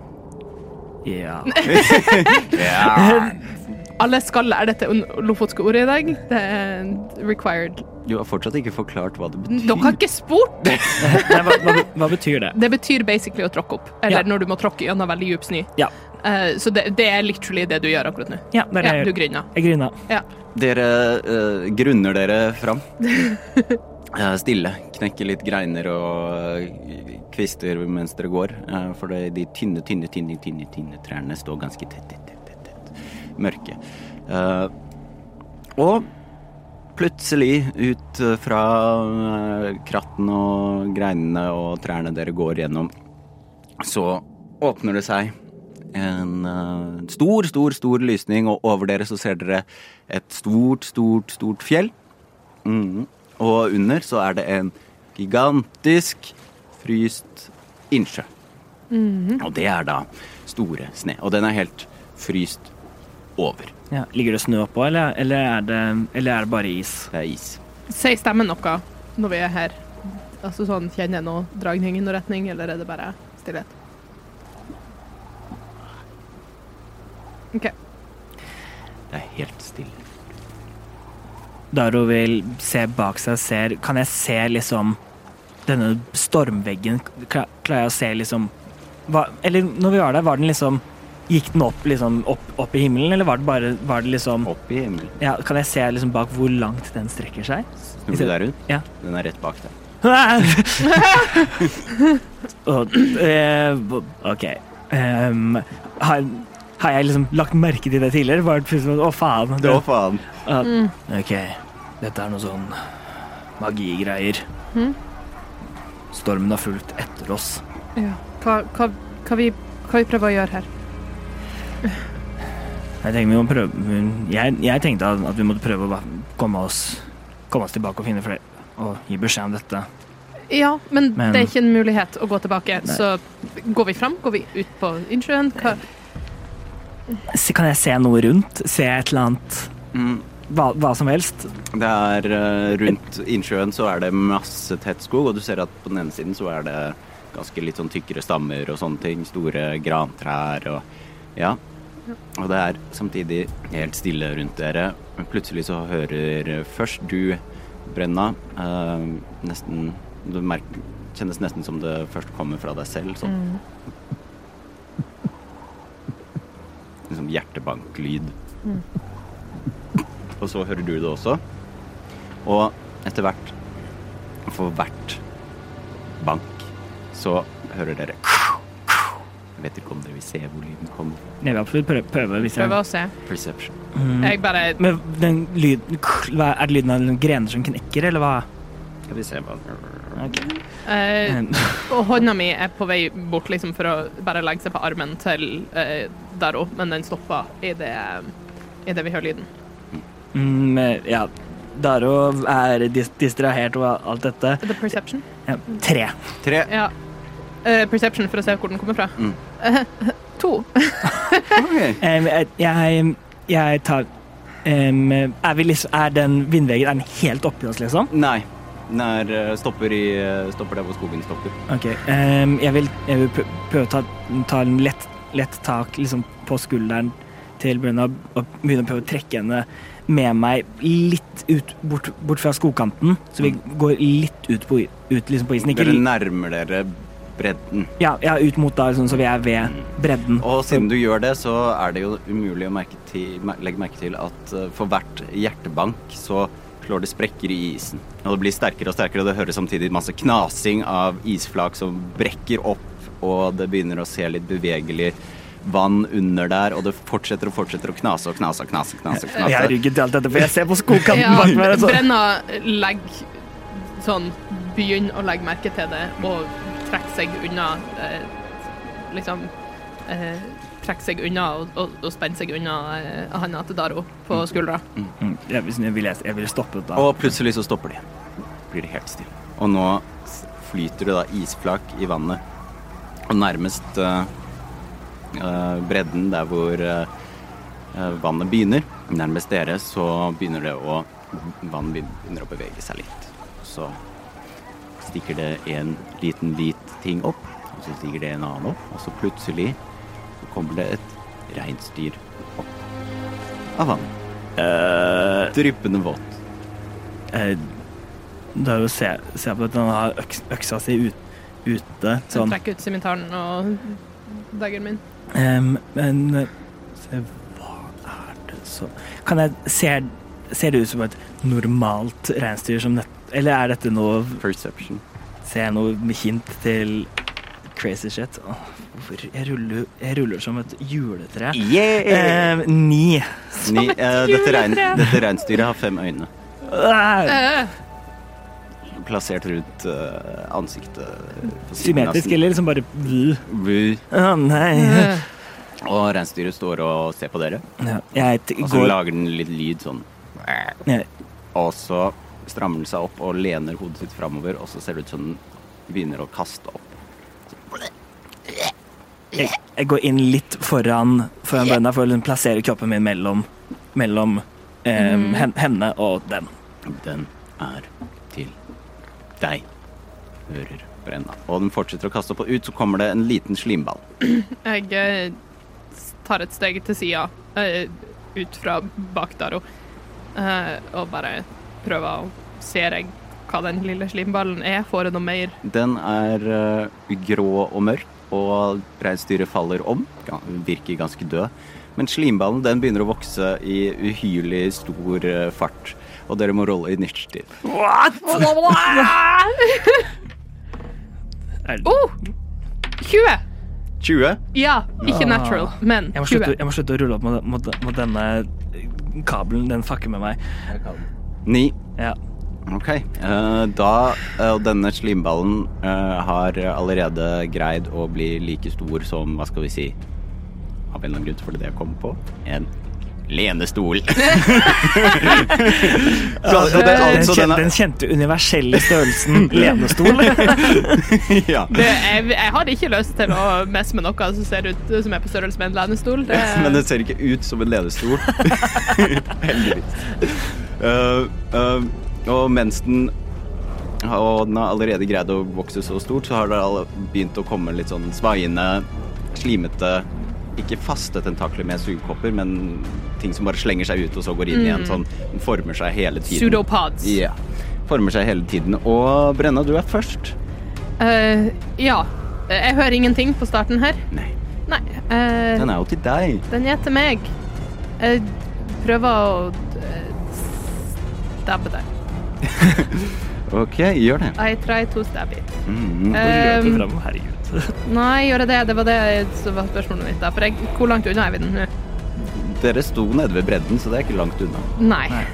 Ja. Ja. Alle skal lære dette lofotske ordet i dag. Det er required. Du har fortsatt ikke forklart hva det betyr. Dere har ikke spurt! Nei, hva, hva, hva betyr det? Det betyr basically å tråkke opp. Eller Ja. når du må tråkke gjennom veldig djup snø. Ja. Uh, så det, det er literally det du gjør akkurat nå. Ja, det er det Ja, jeg du grunner. Jeg grunna. Ja. Dere uh, grunner dere fram. Eh, stille. Knekke litt greiner og eh, kvister mens dere går. eh, for de tynne, tynne, tynne, tynne, tynne trærne står ganske tett, tett, tett, tett. Mørke. Og plutselig ut fra kratten og greinene og trærne dere går gjennom, så åpner det seg en stor, stor, stor lysning, og over dere så ser dere et stort, stort, stort fjell. Mhm. Og under så er det en gigantisk fryst innsjø. Og det er da store sne. Og den er helt fryst over. Ja. Ligger det snø oppå, eller, eller, er det, eller er det bare is? Det er is. Sier stemmen noe når vi er her? Altså sånn, Kjenner jeg noe dragning i noen retning, eller er det bare stillhet? OK. Det er helt stille. Daro vil se bak seg, ser Kan jeg se liksom denne stormveggen? Klarer jeg å se liksom hva, Eller når vi var der, var den liksom Gikk den opp liksom opp, opp i himmelen, eller var det bare var det liksom Opp i himmelen. ja, Kan jeg se liksom bak hvor langt den strekker seg? Snur du deg rundt? Ja. Den er rett bak deg. Og, eh, OK. Um, har, har jeg liksom lagt merke til det tidligere? Var det plutselig sånn, Å, faen. Å, faen. Ja. OK. Dette er noe sånn magigreier. Mm. Stormen har fulgt etter oss. Ja. Hva, hva, hva, vi, hva vi prøver å gjøre her? Jeg, tenker vi må prøve, jeg, jeg tenkte at vi måtte prøve å komme oss, komme oss tilbake og finne flere og gi beskjed om dette. Ja, men, Men- det er ikke en mulighet å gå tilbake. Nei. Så går vi fram? Går vi ut på innsjøen? Hva? Kan jeg se noe rundt? Se et eller annet Mm. hva, hva som helst? Det er eh, rundt innsjøen så er det masse tett skog, og du ser at på den ene siden så er det ganske litt sånn tykkere stammer og sånne ting. Store grantrær og ja. Og det er samtidig helt stille rundt dere. Men plutselig så hører først du, Brenna, uh, nesten Du merker, kjennes nesten som det først kommer fra deg selv. Sånn liksom hjertebanklyd. Og så hører du det også. Og etter hvert, for hvert bank, så hører dere Jeg vet ikke om dere vil se hvor lyden kommer. Jeg vil absolutt prøve, prøve hvis jeg Prøve å se. Perception. Mm. Jeg bare Men den lyden Er det lyden av grener som knekker, eller hva? Skal vi se hva Ok. eh, Og hånda mi er på vei bort liksom, for å bare legge seg på armen til eh, Daro, men den stopper i det, vi hører lyden. mm, ja. Daro er dis distrahert og alt dette. The perception? Ja. Tre. Tre. Ja. Eh, perception for å se hvor den kommer fra. Mm. Eh, to. Ok. Um, jeg, jeg tar um, er, vi liksom, er den vindveggen er den helt oppi oss, liksom? Nei. Den er, eh, stopper, i, eh, stopper der hvor skogen stopper. Ok. Um, jeg, vil, jeg vil prøve å ta, ta en lett, lett tak liksom, på skulderen til Brunna og begynne å prøve å trekke henne med meg litt ut, bort, bort fra skogkanten, så vi går litt ut på, ut, liksom på isen. Ikke, Dere nærmer dere bredden. ja, ja, ut mot da, sånn, så vi er ved bredden. Og siden du gjør det, så er det jo umulig å merke til, legge merke til at eh, for hvert hjertebank så slår det sprekker i isen. Og det blir sterkere og sterkere, og det høres samtidig masse knasing av isflak som brekker opp, og det begynner å se litt bevegelig vann under der, og det fortsetter og fortsetter å knase og knase og knase. knase, knase. Jeg har rygget til alt dette, for jeg ser på skogkanten Ja, bak meg. Så. Brenna legger sånn Begynner å legge merke til det og trekker seg unna eh, Liksom eh, Trekker seg unna og, og, og spenne seg unna eh, handa til Daro på skuldra. Mm, jeg, vil- jeg, ville, jeg vil stoppe da. Og plutselig så stopper de. Blir det helt stille. Og nå flyter det da isflak i vannet. Og nærmest uh, eh, bredden der hvor eh, eh, vannet begynner, nærmest dere, så begynner det å Vannet begynner å bevege seg litt. Så stikker det en liten hvit ting opp, og så stikker det en annen opp, og så plutselig så kommer det et reinsdyr opp av vannet. Uh, Dryppende våt. Uh, da er jo se, se på at han har øks, øksa si ut, ute, Så sånn. trekker ut simitaren og daggeren min. Um, men eh, se, hva er det så Kan jeg ser, Ser det ut som et normalt reinsdyr som nett... Eller er dette noe Perception. Ser jeg noe hint til crazy shit? Hvorfor jeg ruller, jeg ruller som et juletre. Yeah! Eh, ni. Ni, eh, dette, rein, dette reinsdyret har fem øyne. Eh, Plassert rundt uh, ansiktet. på Symmetrisk, eller liksom bare. Bu. Å nei. Uh. Og reinsdyret står og ser på dere. Ja, Og så lager den litt lyd sånn. Ja. Og så strammer den seg opp og lener hodet sitt framover, og så ser det ut som den begynner å kaste opp. Jeg, jeg går inn litt foran, foran bønna for å liksom plassere kroppen min mellom, mellom eh, mm. hen, henne og den. Den er til deg, hører Brenna. Og den fortsetter å kaste opp, og ut så kommer det en liten slimball. Jeg eh, tar et steg til sida, eh, ut fra bak Daro, eh, og bare prøver å se deg hva den lille slimballen er? Får jeg noe mer? Den er grå og mørk, og reinsdyret faller om. Virker ganske død. Men slimballen den begynner å vokse i uhyrlig stor eh, fart. Og dere må rolle initiativ. What?! Er, Oh! 20! 20. Ja, ikke Ah. natural, men jeg, må slutte, jeg må slutte å rulle opp mot, mot, mot denne kabelen. Den fucker med meg. 9. Ja. Ok. eh, da eh, Og denne slimballen eh, har allerede greid å bli like stor som, hva skal vi si Av en eller annen grunn for det det jeg kom på. En lenestol. så, så det, den, altså, kjente, den den kjente universelle størrelsen lenestol. ja. Det, jeg, jeg har ikke lyst til å messe med noe som ser ut som er på størrelse med en lenestol. Det, Men det ser ikke ut som en lenestol. Heldigvis. Uh, eh, og mens den og den har allerede greid å vokse så stort, så har det begynt å komme litt sånn svaiende, slimete Ikke faste tentakler med sugekopper, men ting som bare slenger seg ut og så går inn igjen. Sånn, den former seg hele tiden. Pseudopods. Ja. Former seg hele tiden. Og Brenna, du er først. Uh, ja. Jeg hører ingenting på starten her. Nei, Nei. uh, den er jo til deg. den er til meg. Jeg prøver å eh, stabbe deg. OK, gjør det. I try to stab it. Mm. Um, frem, herregud. Nei, gjør jeg det? Det var det som var spørsmålet mitt. da. For jeg, hvor langt unna er vi den nå? Dere sto nede ved bredden, så det er ikke langt unna. Nei. Nei.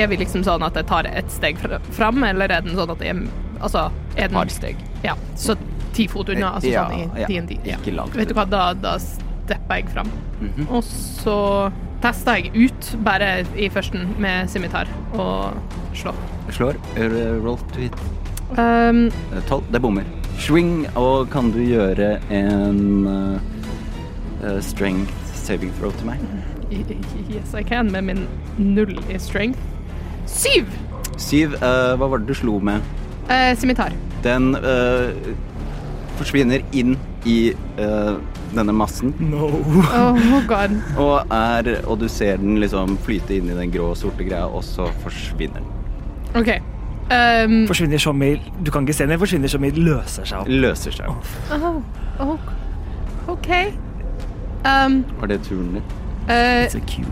Er vi liksom sånn at jeg tar et steg fra- fram, eller er den sånn at jeg Altså, er Et par steg. Ja, så ti fot unna, altså Ja, sånn i ja, D&D. Ja. ikke langt Vet du hva, da, da stepper jeg fram. Mhm. Og så tester jeg ut, bare i førsten, med scimitar og slå. Slår. Eh, Roll to hit. Um, Eh, Tolv. Det bommer. Swing, og kan du gjøre en eh, strength saving throw til meg? yes, I can, med min null i strength. Syv! Syv. Uh, hva var det du slo med? Uh, scimitar. Den forsvinner inn i eh, denne massen, No. Oh god. og, er, og du ser den liksom flyte inn i den grå og sorte greia, og så forsvinner den. OK. Um, Forsvinner som i Du kan ikke se den, den forsvinner som i løser seg opp. Løser seg. oh, oh, OK. Um, Var det turen din? Uh, It's a cube.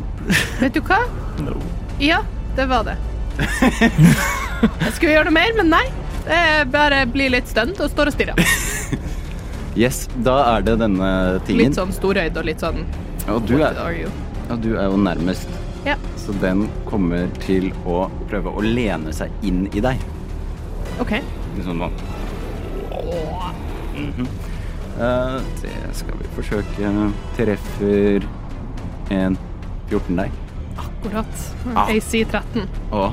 vet du hva? No. Ja, det var det. Jeg skulle gjøre noe mer, men nei. Det bare blir litt stunt og står og stirrer. Yes, da er det denne tingen. Litt sånn storøyd og litt sånn Og du er, og du er jo nærmest. Ja. Så den kommer til å prøve å lene seg inn i deg. OK. Sånn sånn. Mhm. Eh, det skal vi forsøke. Treffer en 14 deg. Akkurat. Ah. AC 13. Åh.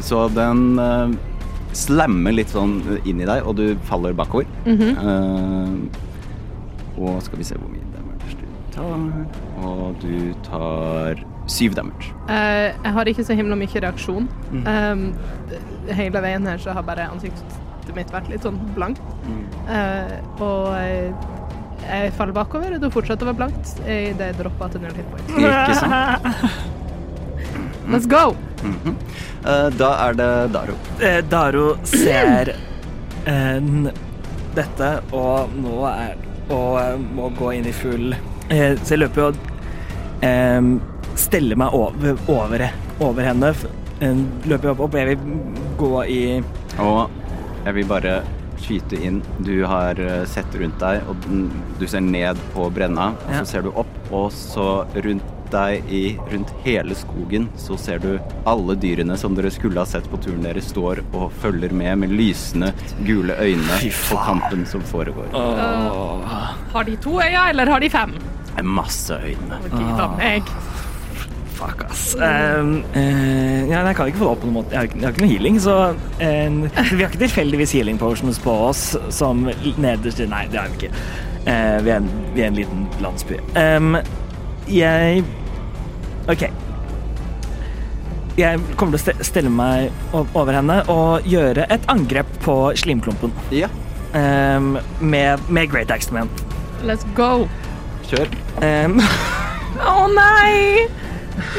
Så den eh, slammer litt sånn inn i deg, og du faller bakover. Mm -hmm. uh, og skal vi se hvor mye damage du tar. Og du tar syv damage. Uh, jeg har ikke så himla mye reaksjon. Mm. Um, hele veien her så har bare ansiktet mitt vært litt sånn blankt. Eh, og eh, jeg faller bakover, og du fortsetter å være blankt idet jeg dropper til null hit points. Ikke sant? Let's go! Mm -hmm. uh, da er det Daro. Eh, Daro ser eh, dette, og nå er Og må gå inn i full eh, Så jeg løper og eh, steller meg over, over, over henne. Løper opp, opp, jeg vil gå i Og jeg vil bare skyte inn. Du har sett rundt deg, og du ser ned på brenna. Og Ja. så ser du opp, og så rundt deg i rundt hele skogen så ser du alle dyrene som dere skulle ha sett på turen deres, står og følger med med lysende gule øyne på kampen som foregår. Uh, Har de to øyne, eller har de fem? Masse øyne. Okay. Fuck, ass. Um, uh, ja, jeg kan ikke få det opp på noen måte. Jeg har, ikke- jeg har ikke noe healing, så uh, Vi har ikke tilfeldigvis healing potions på oss som nederst Nei, det har vi ikke. Uh, vi, er en, vi er en liten landsby. Um, jeg OK. Jeg kommer til å stille stelle meg over henne og gjøre et angrep på slimklumpen. Ja, Um, med, med Great Axe Man. Let's go. kjør. Um, Å nei!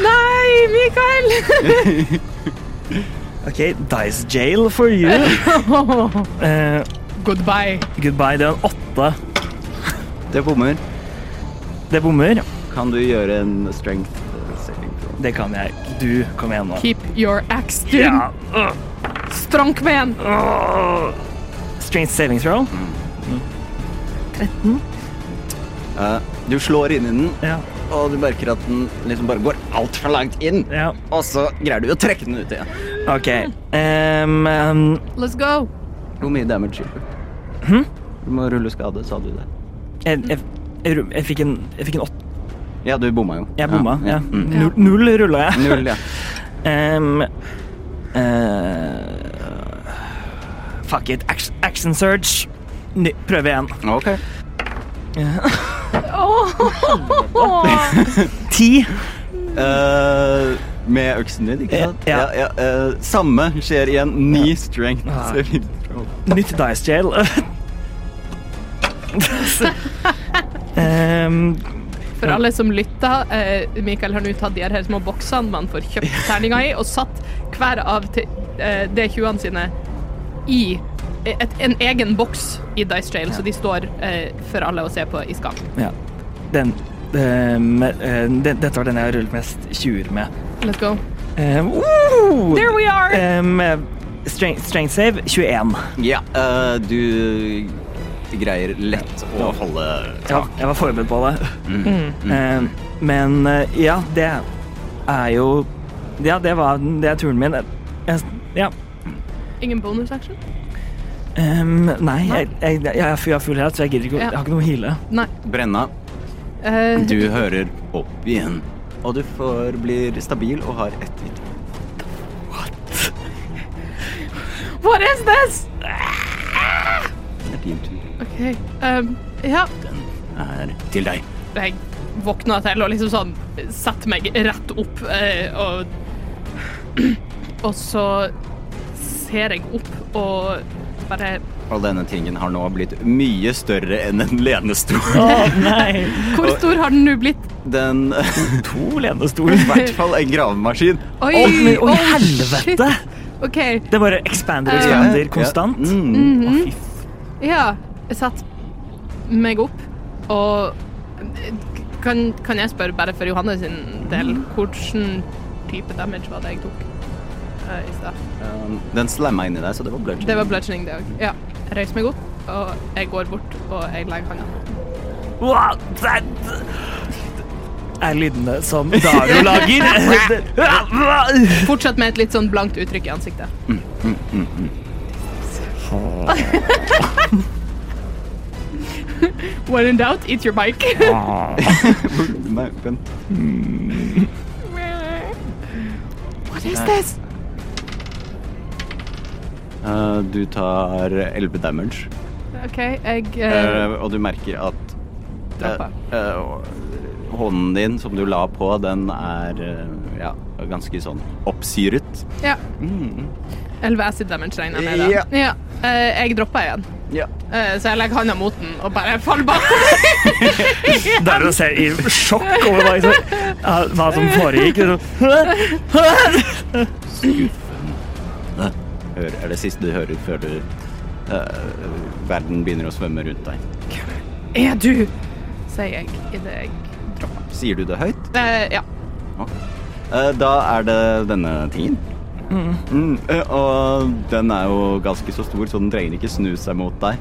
Nei, Mikael! OK, Dice Jail for you. Uh, Goodbye. goodbye. Det er en åtte. Det bommer. Det bommer. Kan du gjøre en strength? Det kan jeg. Du, kom igjen nå. Keep your axe, dude. Ja. øh, Stronk med en. øh. Strength saving throw. Eh, du slår inn i den, Ja. og du merker at den liksom bare går altfor langt inn. ja. Og så greier du å trekke den ut igjen. OK. Um, um, Let's go. Hvor mye damage gjør du? Hm? Du må rulle skade, sa du det? jeg, jeg, jeg, jeg fikk en Jeg fikk en åtte. Ja, du bomma jo. Jeg bomma. Ja. Mm. Null, null rulla jeg. Null, ja. Um, uh, fuck it. Action, action surge. Ny, prøve igjen. Ok. Ti. Uh, med øksen din, ikke sant? Ja. ja, uh, samme skjer igjen. Ny strength. Ah. Nytt dice jail. um, For alle som lytter, eh, Mikael har nå tatt de her små boksene man får kjøpt terninga i, og satt hver av eh, D20-ene sine i et, en egen boks i Dice Jail, så de står eh, for alle å se på i skap. ja. Den, um, eh, den Dette var den jeg har rullet mest 20 med. Let's go. Um, woo! There we are! Um, strength, strength save 21. Ja, eh, du greier lett å holde tak. Ja, jeg var forberedt på det. Mm. Eh, men eh, ja, det er jo Ja, det var Det er turen min. Jeg, ja. Ingen bonus action? Um, nei, jeg, jeg, jeg, jeg har full helt, så jeg gidder ikke å Ja. Jeg har ikke noe å heale. Nei. Brenna, Eh, du hører opp igjen. Og du får, blir stabil og har ett hit. What is this? Det er din tur. OK. Um, ja. Er til deg. Jeg våkna til og liksom sånn setter meg rett opp eh, og Og så ser jeg opp og bare Og denne tingen har nå blitt mye større enn en lenestol. Oh, nei! Hvor stor har den nå blitt? Den To lenestoler. I hvert fall en gravemaskin. Oi, Å, men- oi, oh, helvete! shit. OK. Det bare expander og expander Ja, konstant. ja. Mm. Mm -hmm. Ja, jeg satte meg opp, og kan, kan jeg spørre, bare for Johanne sin del, hvilken type damage var det jeg tok uh, i stad? Um, Den slamma inni deg, så det var bludging. Det var bludging, det òg. Ja. Jeg reiser meg opp, og jeg går bort, og jeg legger hånda Wow, that- Er lydene som Dario lager. Fortsatt med et litt sånn blankt uttrykk i ansiktet. When in doubt, eat your bike. Nei, vent. What is this? Uh, du tar 11 damage, OK, jeg uh... uh, og du merker at hånden din som du la på, den er uh, ja, ganske sånn oppsyret. Ja. Mm. 11 acid damage regner jeg med. da. Ja. Eh, jeg dropper igjen, Ja. Eh, så jeg legger hånda mot den og bare faller bak. Dario ser i sjokk over hva, liksom, hva som foregikk. Skuffende. Hør, er det siste du hører før du uh, verden begynner å svømme rundt deg. Er du? Sier jeg idet jeg dropper. Sier du det høyt? Uh, ja. Uh, da er det denne tingen. Mm, Mm, og den er jo ganske så stor, så den trenger ikke snu seg mot deg.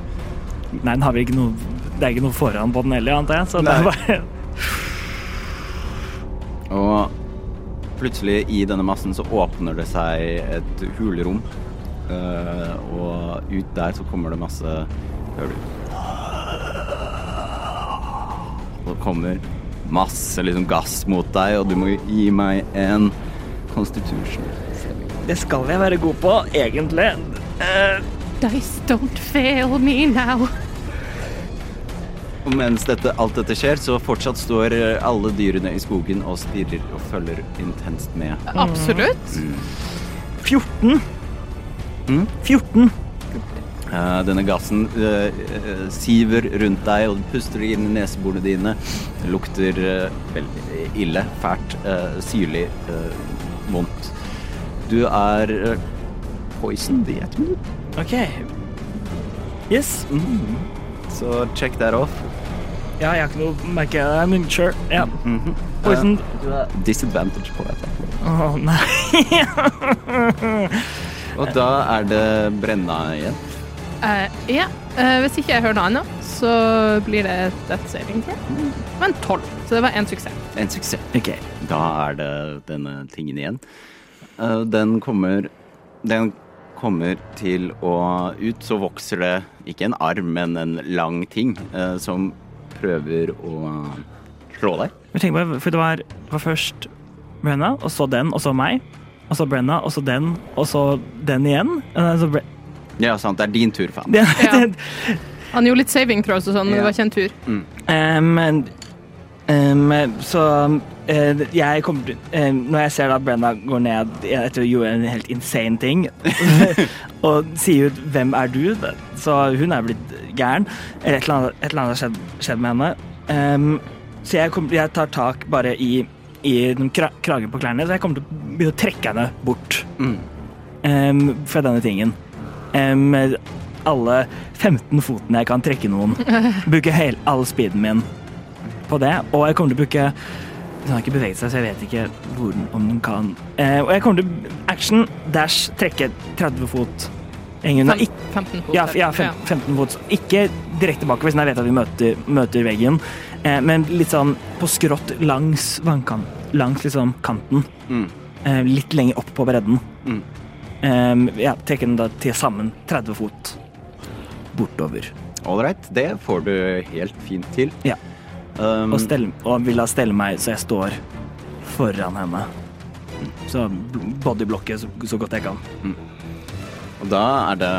Nei, den har vel ikke noe Det er ikke noe foran på den heller, antar jeg. Så det er bare Og plutselig i denne massen så åpner det seg et hulrom. Uh, og ut der så kommer det masse Hører du? Og det kommer masse liksom gass mot deg, og du må gi meg en constitution. Det skal jeg være god på, egentlig. Uh. Dice don't fail me now. Og mens dette, alt dette skjer, så fortsatt står alle dyrene i skogen og stirrer og følger intenst med. Absolutt. 14. Mm. 14. Uh, denne gassen uh, eh, siver rundt deg, og du puster inn i neseborene dine. Det lukter eh, veldig ille, fælt, eh, syrlig, eh, vondt. Du er uh, poisoned i ett minutt. OK. Yes. Mm. Så check that off. Ja, jeg har ikke noe merke I mean, sure. Ja. Mhm. Poison. Eh, du har disadvantage på dette. Å nei. Og da er det brenna igjen. Uh, ja. Uh, hvis ikke jeg hører noe annet, så blir det et death saving throw. Men tolv, så det var én suksess. En suksess. OK. Da er det denne tingen igjen. Eh, Den kommer Den kommer til å Ut så vokser det ikke en arm, men en lang ting eh, som prøver å slå deg. Jeg tenker bare, for det var, var først Brenna, og så den, og så meg. Og så Brenna, og så den, og så den igjen. Så Bre Ja, sant. Det er din tur, faen. ja. Han gjorde litt saving throws og sånn, men Ja. det var ikke en tur. Em, em, så uh, jeg kommer til uh, Når jeg ser da Brenna går ned etter å gjøre en helt insane ting, og sier ut 'Hvem er du?' Så hun er blitt gæren. Eller et eller annet, et eller annet har skjedd, skjedd med henne. Um, så jeg, kommer, jeg tar tak bare i, i den kra kragen på klærne, så jeg kommer til å begynne å trekke henne bort Mm. um, fra denne tingen. Alle 15 fotene jeg kan trekke noen. Bruke hele, all speeden min på det. Og jeg kommer til å bruke den har ikke beveget seg, så jeg vet ikke hvor, om den kan eh, Og jeg kommer til action, dash, trekke 30 fot. Ingen, Fem, 15 fot. ja, ja, fem, 15 fot. Ikke direkte bakover, siden jeg vet at vi møter, møter veggen, eh, men litt sånn på skrått langs vannkanten. Langs liksom kanten. Mm. Eh, litt lenger opp på bredden. Mm. Eh, ja, trekke den da til sammen 30 fot bortover. Ålreit, det får du helt fint til. Ja. Um, Og, stelle, og vil da stelle meg så jeg står foran henne. Så bodyblocke så, så godt jeg kan. Og da er det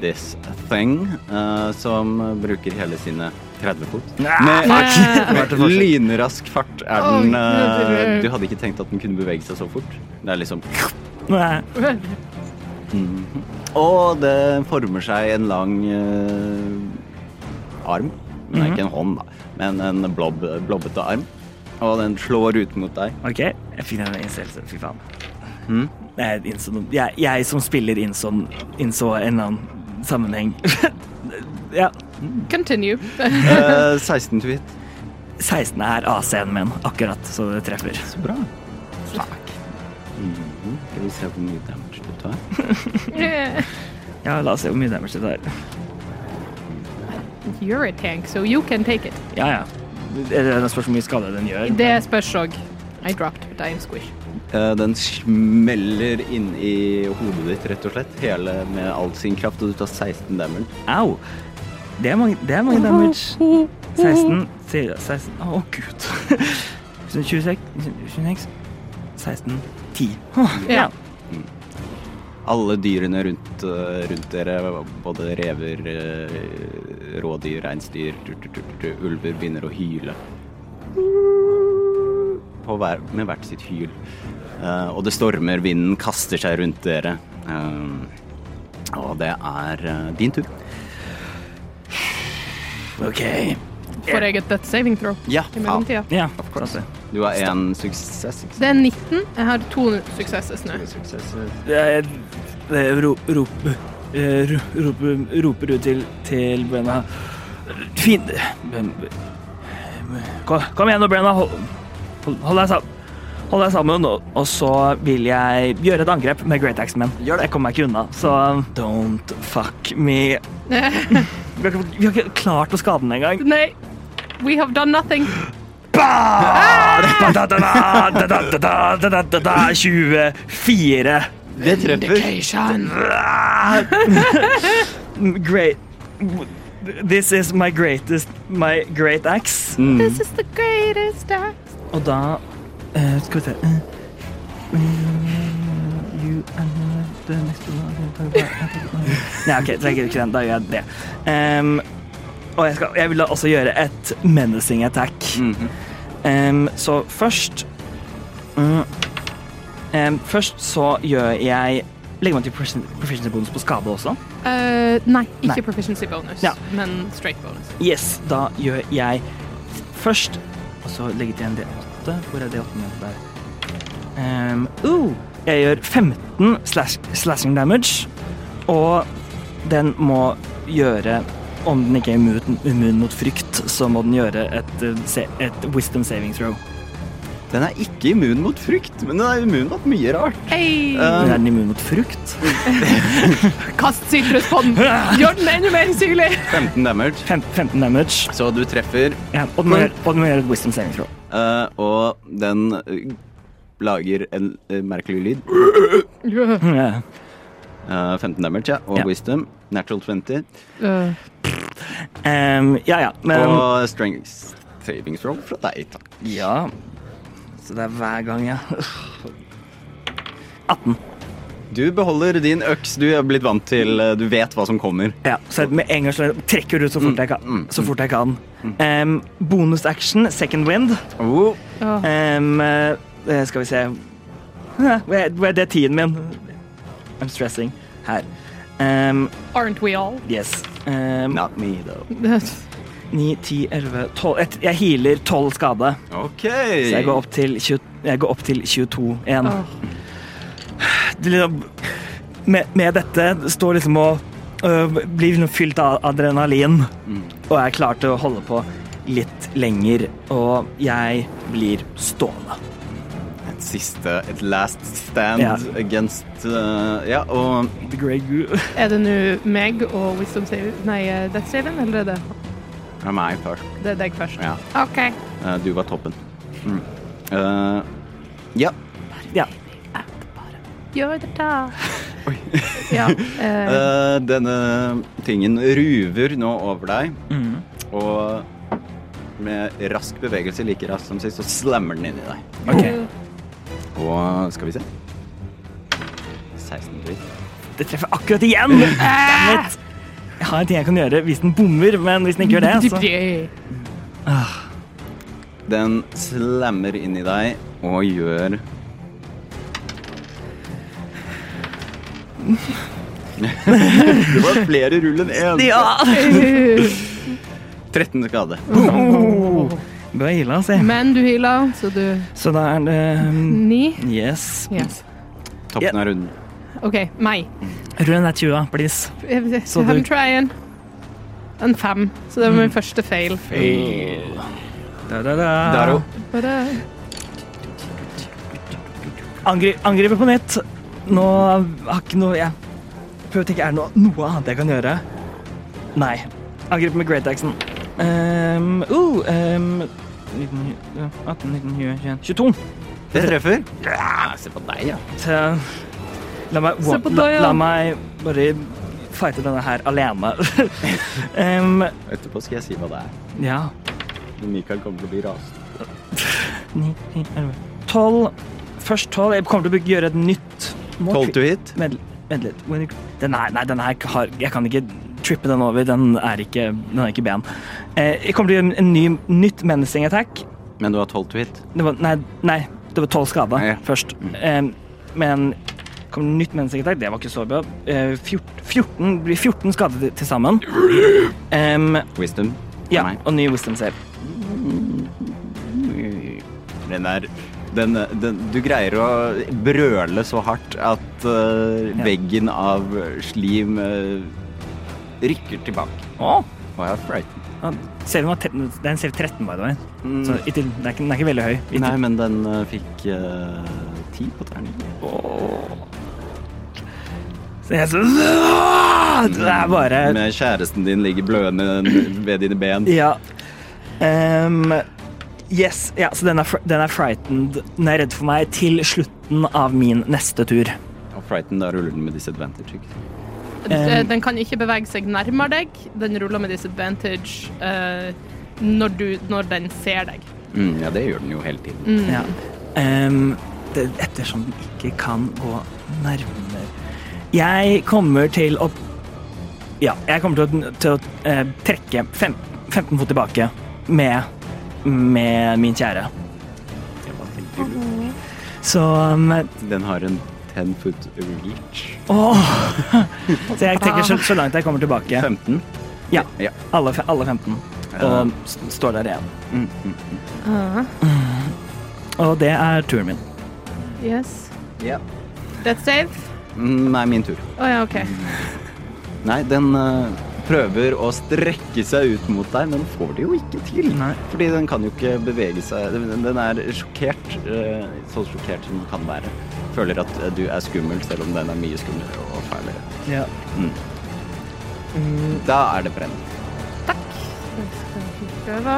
This Thing uh, som bruker hele sine 30 fot. Med forsøk. lynrask fart er den er- Du hadde ikke tenkt at den kunne bevege seg så fort. Det er liksom mm. Og det former seg en lang uh, arm. Men det er ikke en hånd, da. Men en blob, blobbete arm. Og den slår ut mot deg. OK, jeg finner en innstillelse. Fy faen. Mm. Jeg, innså, jeg, jeg som spiller innså, innså en eller annen sammenheng. ja. Continue. uh, 16 to hit. 16 er AC-en min, akkurat, så det treffer. Så bra. Mhm. Skal vi se hvor mye damage du tar. Ja, la oss se hvor mye damage du tar. You're a tank, so you can take it. Ja, ja. Er Det spørs hvor mye skade den gjør. Det spørs òg. I dropped, but I am squish. Eh, den smeller inn i hodet ditt, rett og slett. Hele med all sin kraft, og du tar 16 damage. Au! Det er mange, det er mange damage. 16 til 16 Å, gud. 26 26 16 10. Ja. Alle dyrene rundt, eh, rundt dere, både rever, eh, rådyr, reinsdyr, ulver, begynner å hyle. På hver, med hvert sitt hyl. Uh, og det stormer, vinden kaster seg rundt dere. Uh, og det er uh, din tur. OK. Får jeg et death saving throw Ja, i mellomtida? Ja, Of course. Du har én suksess, Det er 19. Jeg har to suksesser nå. Det er- det er ro, rop, roper, roper ut til, til Brenna. Fin Kom igjen nå, Brenna. Hold, hold, deg, hold, deg sammen. Og så vil jeg gjøre et angrep med Great Axe Axeman. Jeg kommer meg ikke unna, så don't fuck me. vi, har ikke, vi har ikke klart å skade den engang. Nei. We have done nothing. 24 det treffer. Great. This is my greatest My great axe. Mm. This is the greatest axe. Og da uh, Skal vi se eh, you are the next one. Nei, OK, trenger ikke den. Da gjør jeg det. Um, og jeg, skal, jeg vil da også gjøre et menacing attack. Mm -hmm. um, så først mm, em, Først så gjør jeg Legger man til proficiency bonus på skade også? Uh, nei, ikke Nei. proficiency bonus, Ja. men straight bonus. Yes, da gjør jeg først Og så legger jeg til en D8. Hvor er D8 min? Der. Um, uh, jeg gjør 15 slash, slashing damage, og den må gjøre Om den ikke er immun, immun mot frykt, så må den gjøre et, uh, et wisdom saving throw. Den er ikke immun mot frykt, men den er immun mot mye rart. Hey, Eh, Men er den immun mot frukt? kast sitrus på den! Gjør den enda mer syrlig! 15 damage. Fem, 15 damage. Så du treffer, Ja, og, den må gjøre, og den må gjøre et wisdom saving throw. Uh, og den uh, lager en uh, merkelig lyd. Yeah. Eh, 15 damage, ja. Og yeah. wisdom. Natural 20. Uh, Um, ja, ja, men Og strength saving throw fra deg, takk. Ja. Det er hver gang, ja. 18. Du beholder din øks. Du er blitt vant til eh, Du vet hva som kommer. Ja, så med en gang så trekker du ut så fort jeg kan. mm, Så fort jeg kan. Um, bonus action, second wind. Oh, Um, skal vi se Hvor er, hvor er det tiden min? I'm stressing. Her. Um, aren't we all? yes. Um, not me, though. 9, 10, 11, 12 Et- Jeg healer 12 skade. OK. Så jeg går opp til, 20, jeg går opp til 22 igjen. Det liksom, med, med dette står liksom og øh, blir liksom fylt av adrenalin Mm. og er klar til å holde på. litt lenger, og jeg blir stående. Et siste, et last stand Ja. against uh, Ja, og The Grey Goo. Er det nå meg og Wisdom Save Nei, eh, Death Saven, eller er det, det er meg først. det er deg først? Ja. OK. Uh, du var toppen. Mm. Uh, ja. Ja. Gjør det da. Oi. Ja. eh, Uh, denne tingen ruver nå over deg, Mm. og med rask bevegelse, like raskt som sist, så slammer den inn i deg. Ok. Og skal vi se 16 dritt. Det treffer akkurat igjen! Damn it. Jeg har en ting jeg kan gjøre hvis den bommer, men hvis den ikke gjør det, så Den slammer inn i deg og gjør Det var flere rull enn én. Ja! 13 skade. Oh. har heala, si. Men du heala, så du Så da er det um, Ni. Yes. Yes. Toppen av runden. OK, meg. Rull en 20, please. Så I'm du- trying. En fem, så det var min første fail. Fail. Da, da, da. Der, Angri angriper på nytt. Nå har ikke noe Jeg prøver å tenke, er det noe, noe annet jeg kan gjøre? Nei. Angriper med great axen. Um, uh, um, 19, 18, 19, 20, 21 22. Det treffer. Ja, se på deg, ja. La meg, Se på deg, ja. la meg bare fighte denne her alene. um, Etterpå skal jeg si hva det er. ja. Mikael kommer til å bli rasende. 9, 10, 11 12. Først 12. Jeg kommer til å gjøre et nytt 12 to hit. Vent litt. Den er, nei, den her har Jeg kan ikke trippe den over. Den er ikke, den er ikke ben. Eh, jeg kommer til å gjøre en ny, nytt menacing attack. Men du har 12 to hit. Det var, nei, nei, det var 12 skade Ja. først. Eh, men kommer nytt menacing. Det var ikke så bra. Eh, 14, 14 blir 14 skade til, sammen. Um, Wisdom. ja, og ny wisdom save. Den er den, den, du greier å brøle så hardt at eh, Ja. veggen av slim uh, rykker tilbake. Oh. Og jeg er frightened. Ja, Saven var te- det er en save 13, by the way. Mm. Så det er ikke, den er ikke veldig høy. Nei, men den uh, fikk eh, ti på terningen. Så jeg så Det er bare Med kjæresten din ligger blødende ved dine ben. Ja. Um, yes. Ja, så den er, den er frightened. Den er redd for meg til slutten av min neste tur. Og frightened, da ruller den med disadvantage. ikke? Um, Den kan ikke bevege seg nærmere deg. Den ruller med disadvantage uh, når, du, når den ser deg. Mm, ja, det gjør den jo hele tiden. Mm. Ja. Um, det, ettersom den ikke kan gå nærmere Jeg kommer til å Ja, jeg kommer til å, til å eh, trekke fem, 15 fot tilbake med, med min kjære. Så um, Den har en 10 foot reach. Åh! Så jeg trekker så, så langt jeg kommer tilbake. 15. Ja. Ja. Alle, alle 15. Og s- står der igjen. Mm, mm, mm. Uh. Og det er turen min. yes. Yeah. Death save? Mm, Nei, min tur. Å ja, OK. Nei, den eh, prøver å strekke seg ut mot deg, men får det jo ikke til. Nei. Fordi den kan jo ikke bevege seg. Den den er sjokkert, eh, så sjokkert som den kan være. Føler at eh, du er skummel, selv om den er mye skumlere og fælere. Ja. Mm. Da er det brenn. Takk. Da skal vi prøve.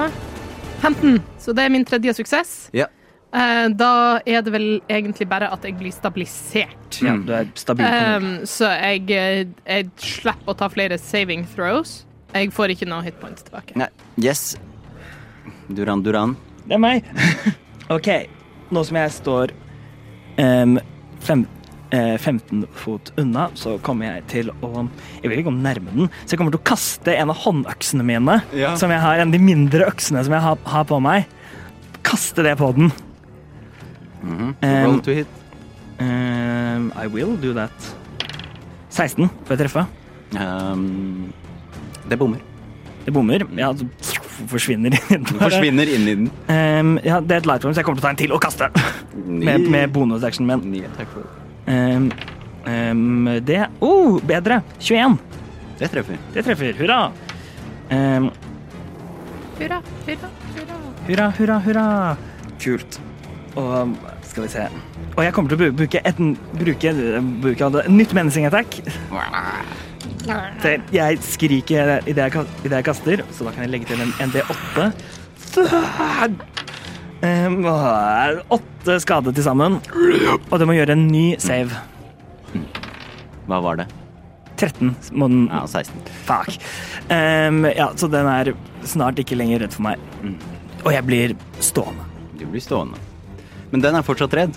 15. Så det er min tredje suksess. Ja. Eh, da er det vel egentlig bare at jeg blir stabilisert. ja du er stabil. Um, så jeg, eh, jeg slipper å ta flere saving throws. Jeg får ikke noe hit points tilbake. Nei. Yes. Duran Duran. Det er meg. OK. Nå som jeg står um, fem, eh, 15 fot unna, så kommer jeg til å Jeg vil ikke gå nærme den, så jeg kommer til å kaste en av håndøksene mine. Ja. Som jeg har, En av de mindre øksene som jeg har, har på meg. Kaste det på den. Mhm. Um, Roll to hit. Um, I will do that. 16 får jeg treffe. Um, det bommer. Det bommer. Ja, du forsvinner Den forsvinner inn i den. Um, ja, det er et light så jeg kommer til å ta en til og kaste. Med, med bonusactionen min. Um, um, det Oh, bedre! 21. Det treffer. Det treffer. Hurra! Um, Hurra, hurra, hurra. Hurra, hurra, hurra. Kult. Og skal vi se Og jeg kommer til å bruke et bruke, bruke et nytt menacing attack. Jeg skriker idet jeg, i det jeg kaster, så da kan jeg legge til en, en D8. Um, åtte skade til sammen. Og det må gjøre en ny save. Hva var det? 13 må den Ja, 16. Fuck. Um, ja, så den er snart ikke lenger redd for meg. Mm. Og jeg blir stående. Du blir stående. Men den er fortsatt redd.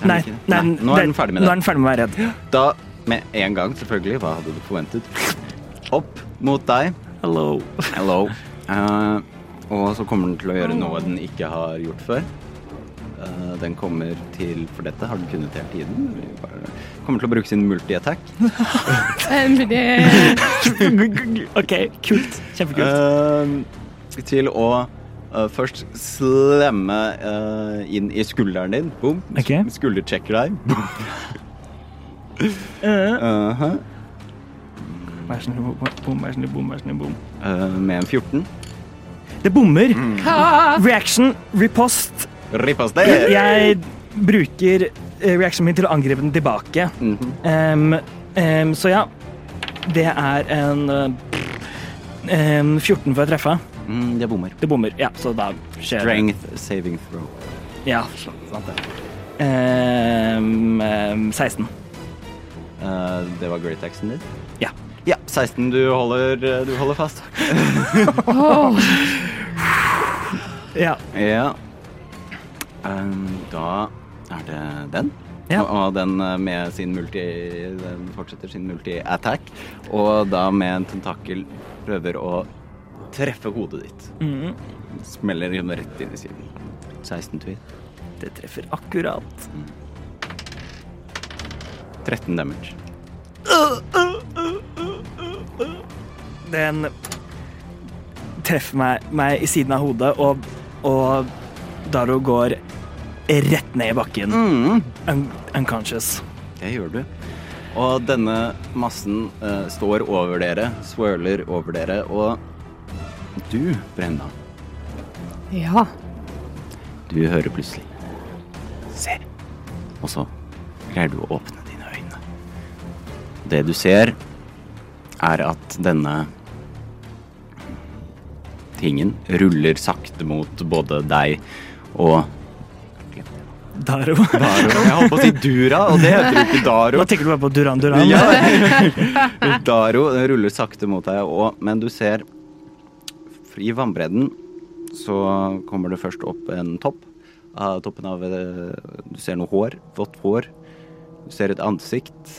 Er nei, Nei, nei, Nå er den ferdig med Nå er den ferdig med å være redd. Da, med en gang, selvfølgelig, hva hadde du forventet? Opp mot deg. Hello. Hello. Uh, og så kommer den til å gjøre noe den ikke har gjort før. Uh, den kommer til For dette har den kunnet hele tiden. Kommer til å bruke sin multi-attack. OK, kult. Kjempekult. Uh, til å først slemme eh, inn i skulderen din. Boom. Okay. Skulderchecker deg. Uh, vær snill, bom, vær snill, bom, vær snill, bom. Eh, med en 14. Det bommer. Mm. Reaction, repost. Rippas det! Jeg bruker eh, reactionen min til å angripe den tilbake. Mm -hmm. um, um, så ja, det er en um, 14 for å treffe. Mm, det bommer. Det bommer. Ja, så da skjer Strength saving throw. Ja, sant det. Um, um, 16. Uh, det var great action din? Ja. Ja, 16. Du holder, du holder fast. Ja. Ja. Um, da er det den. Ja. Og, og den eh, med sin multi Den fortsetter sin multi-attack. Og da med en tentakel prøver å treffe hodet ditt. Mhm. Smeller liksom rett inn i siden. 16 tweet. Det treffer akkurat. 13 damage. Den treffer meg, meg i siden av hodet, og, og Daro går rett ned i bakken. Mm. Un unconscious. Det gjør du. Og denne massen uh, står over dere, swirler over dere, og du, Brenna, Ja. du hører plutselig Se. Og så greier du å åpne dine øyne. Det du ser, er at denne tingen ruller sakte mot både deg og Daro. Daro. Jeg holdt på å si Dura, og det heter jo ikke Daro. Nå tenker du bare på Duran Duran. Ja. Daro ruller sakte mot deg, og, men du ser I vannbredden så kommer det først opp en topp. Av toppen av eh, Du ser noe hår. Vått hår. Du ser et ansikt.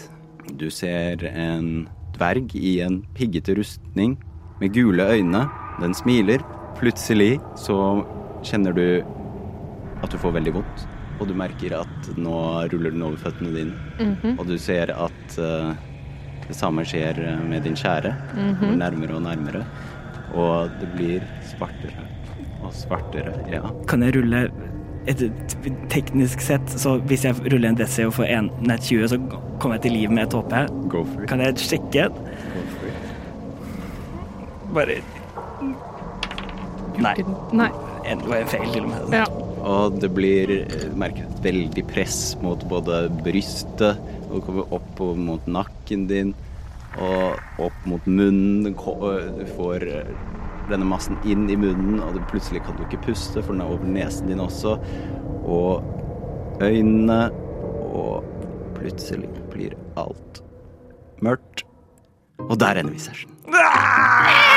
Du ser en dverg i en piggete rustning med gule øyne. Den smiler. Plutselig så kjenner du at du får veldig vondt. Og du merker at nå ruller den over føttene dine. Og du ser at uh, det samme skjer med din kjære. Kommer nærmere og nærmere. Og det blir svartere og svartere. Ja. Kan jeg rulle et, teknisk sett, så hvis jeg ruller en DC og får en nett 20, så kommer jeg til liv med et HP. Go for it. Kan jeg sjekke? Go for it. Bare Nei. Nei. En, det var en feil, til og med. Ja. Og det blir merket et veldig press mot både brystet, og kommer opp mot nakken din, og opp mot munnen. Og Du får eh, denne massen inn i munnen, og plutselig kan du ikke puste, for den er over nesen din også. Og øynene, og plutselig blir alt mørkt. Og der ender vi session. Ah!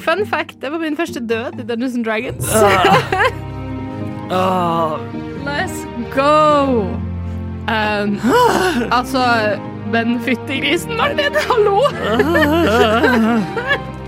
Fun fact, det var min første død i Dungeons and Dragons. Åh, Let's go! Um, altså Men fytti grisen, Martin, hallo!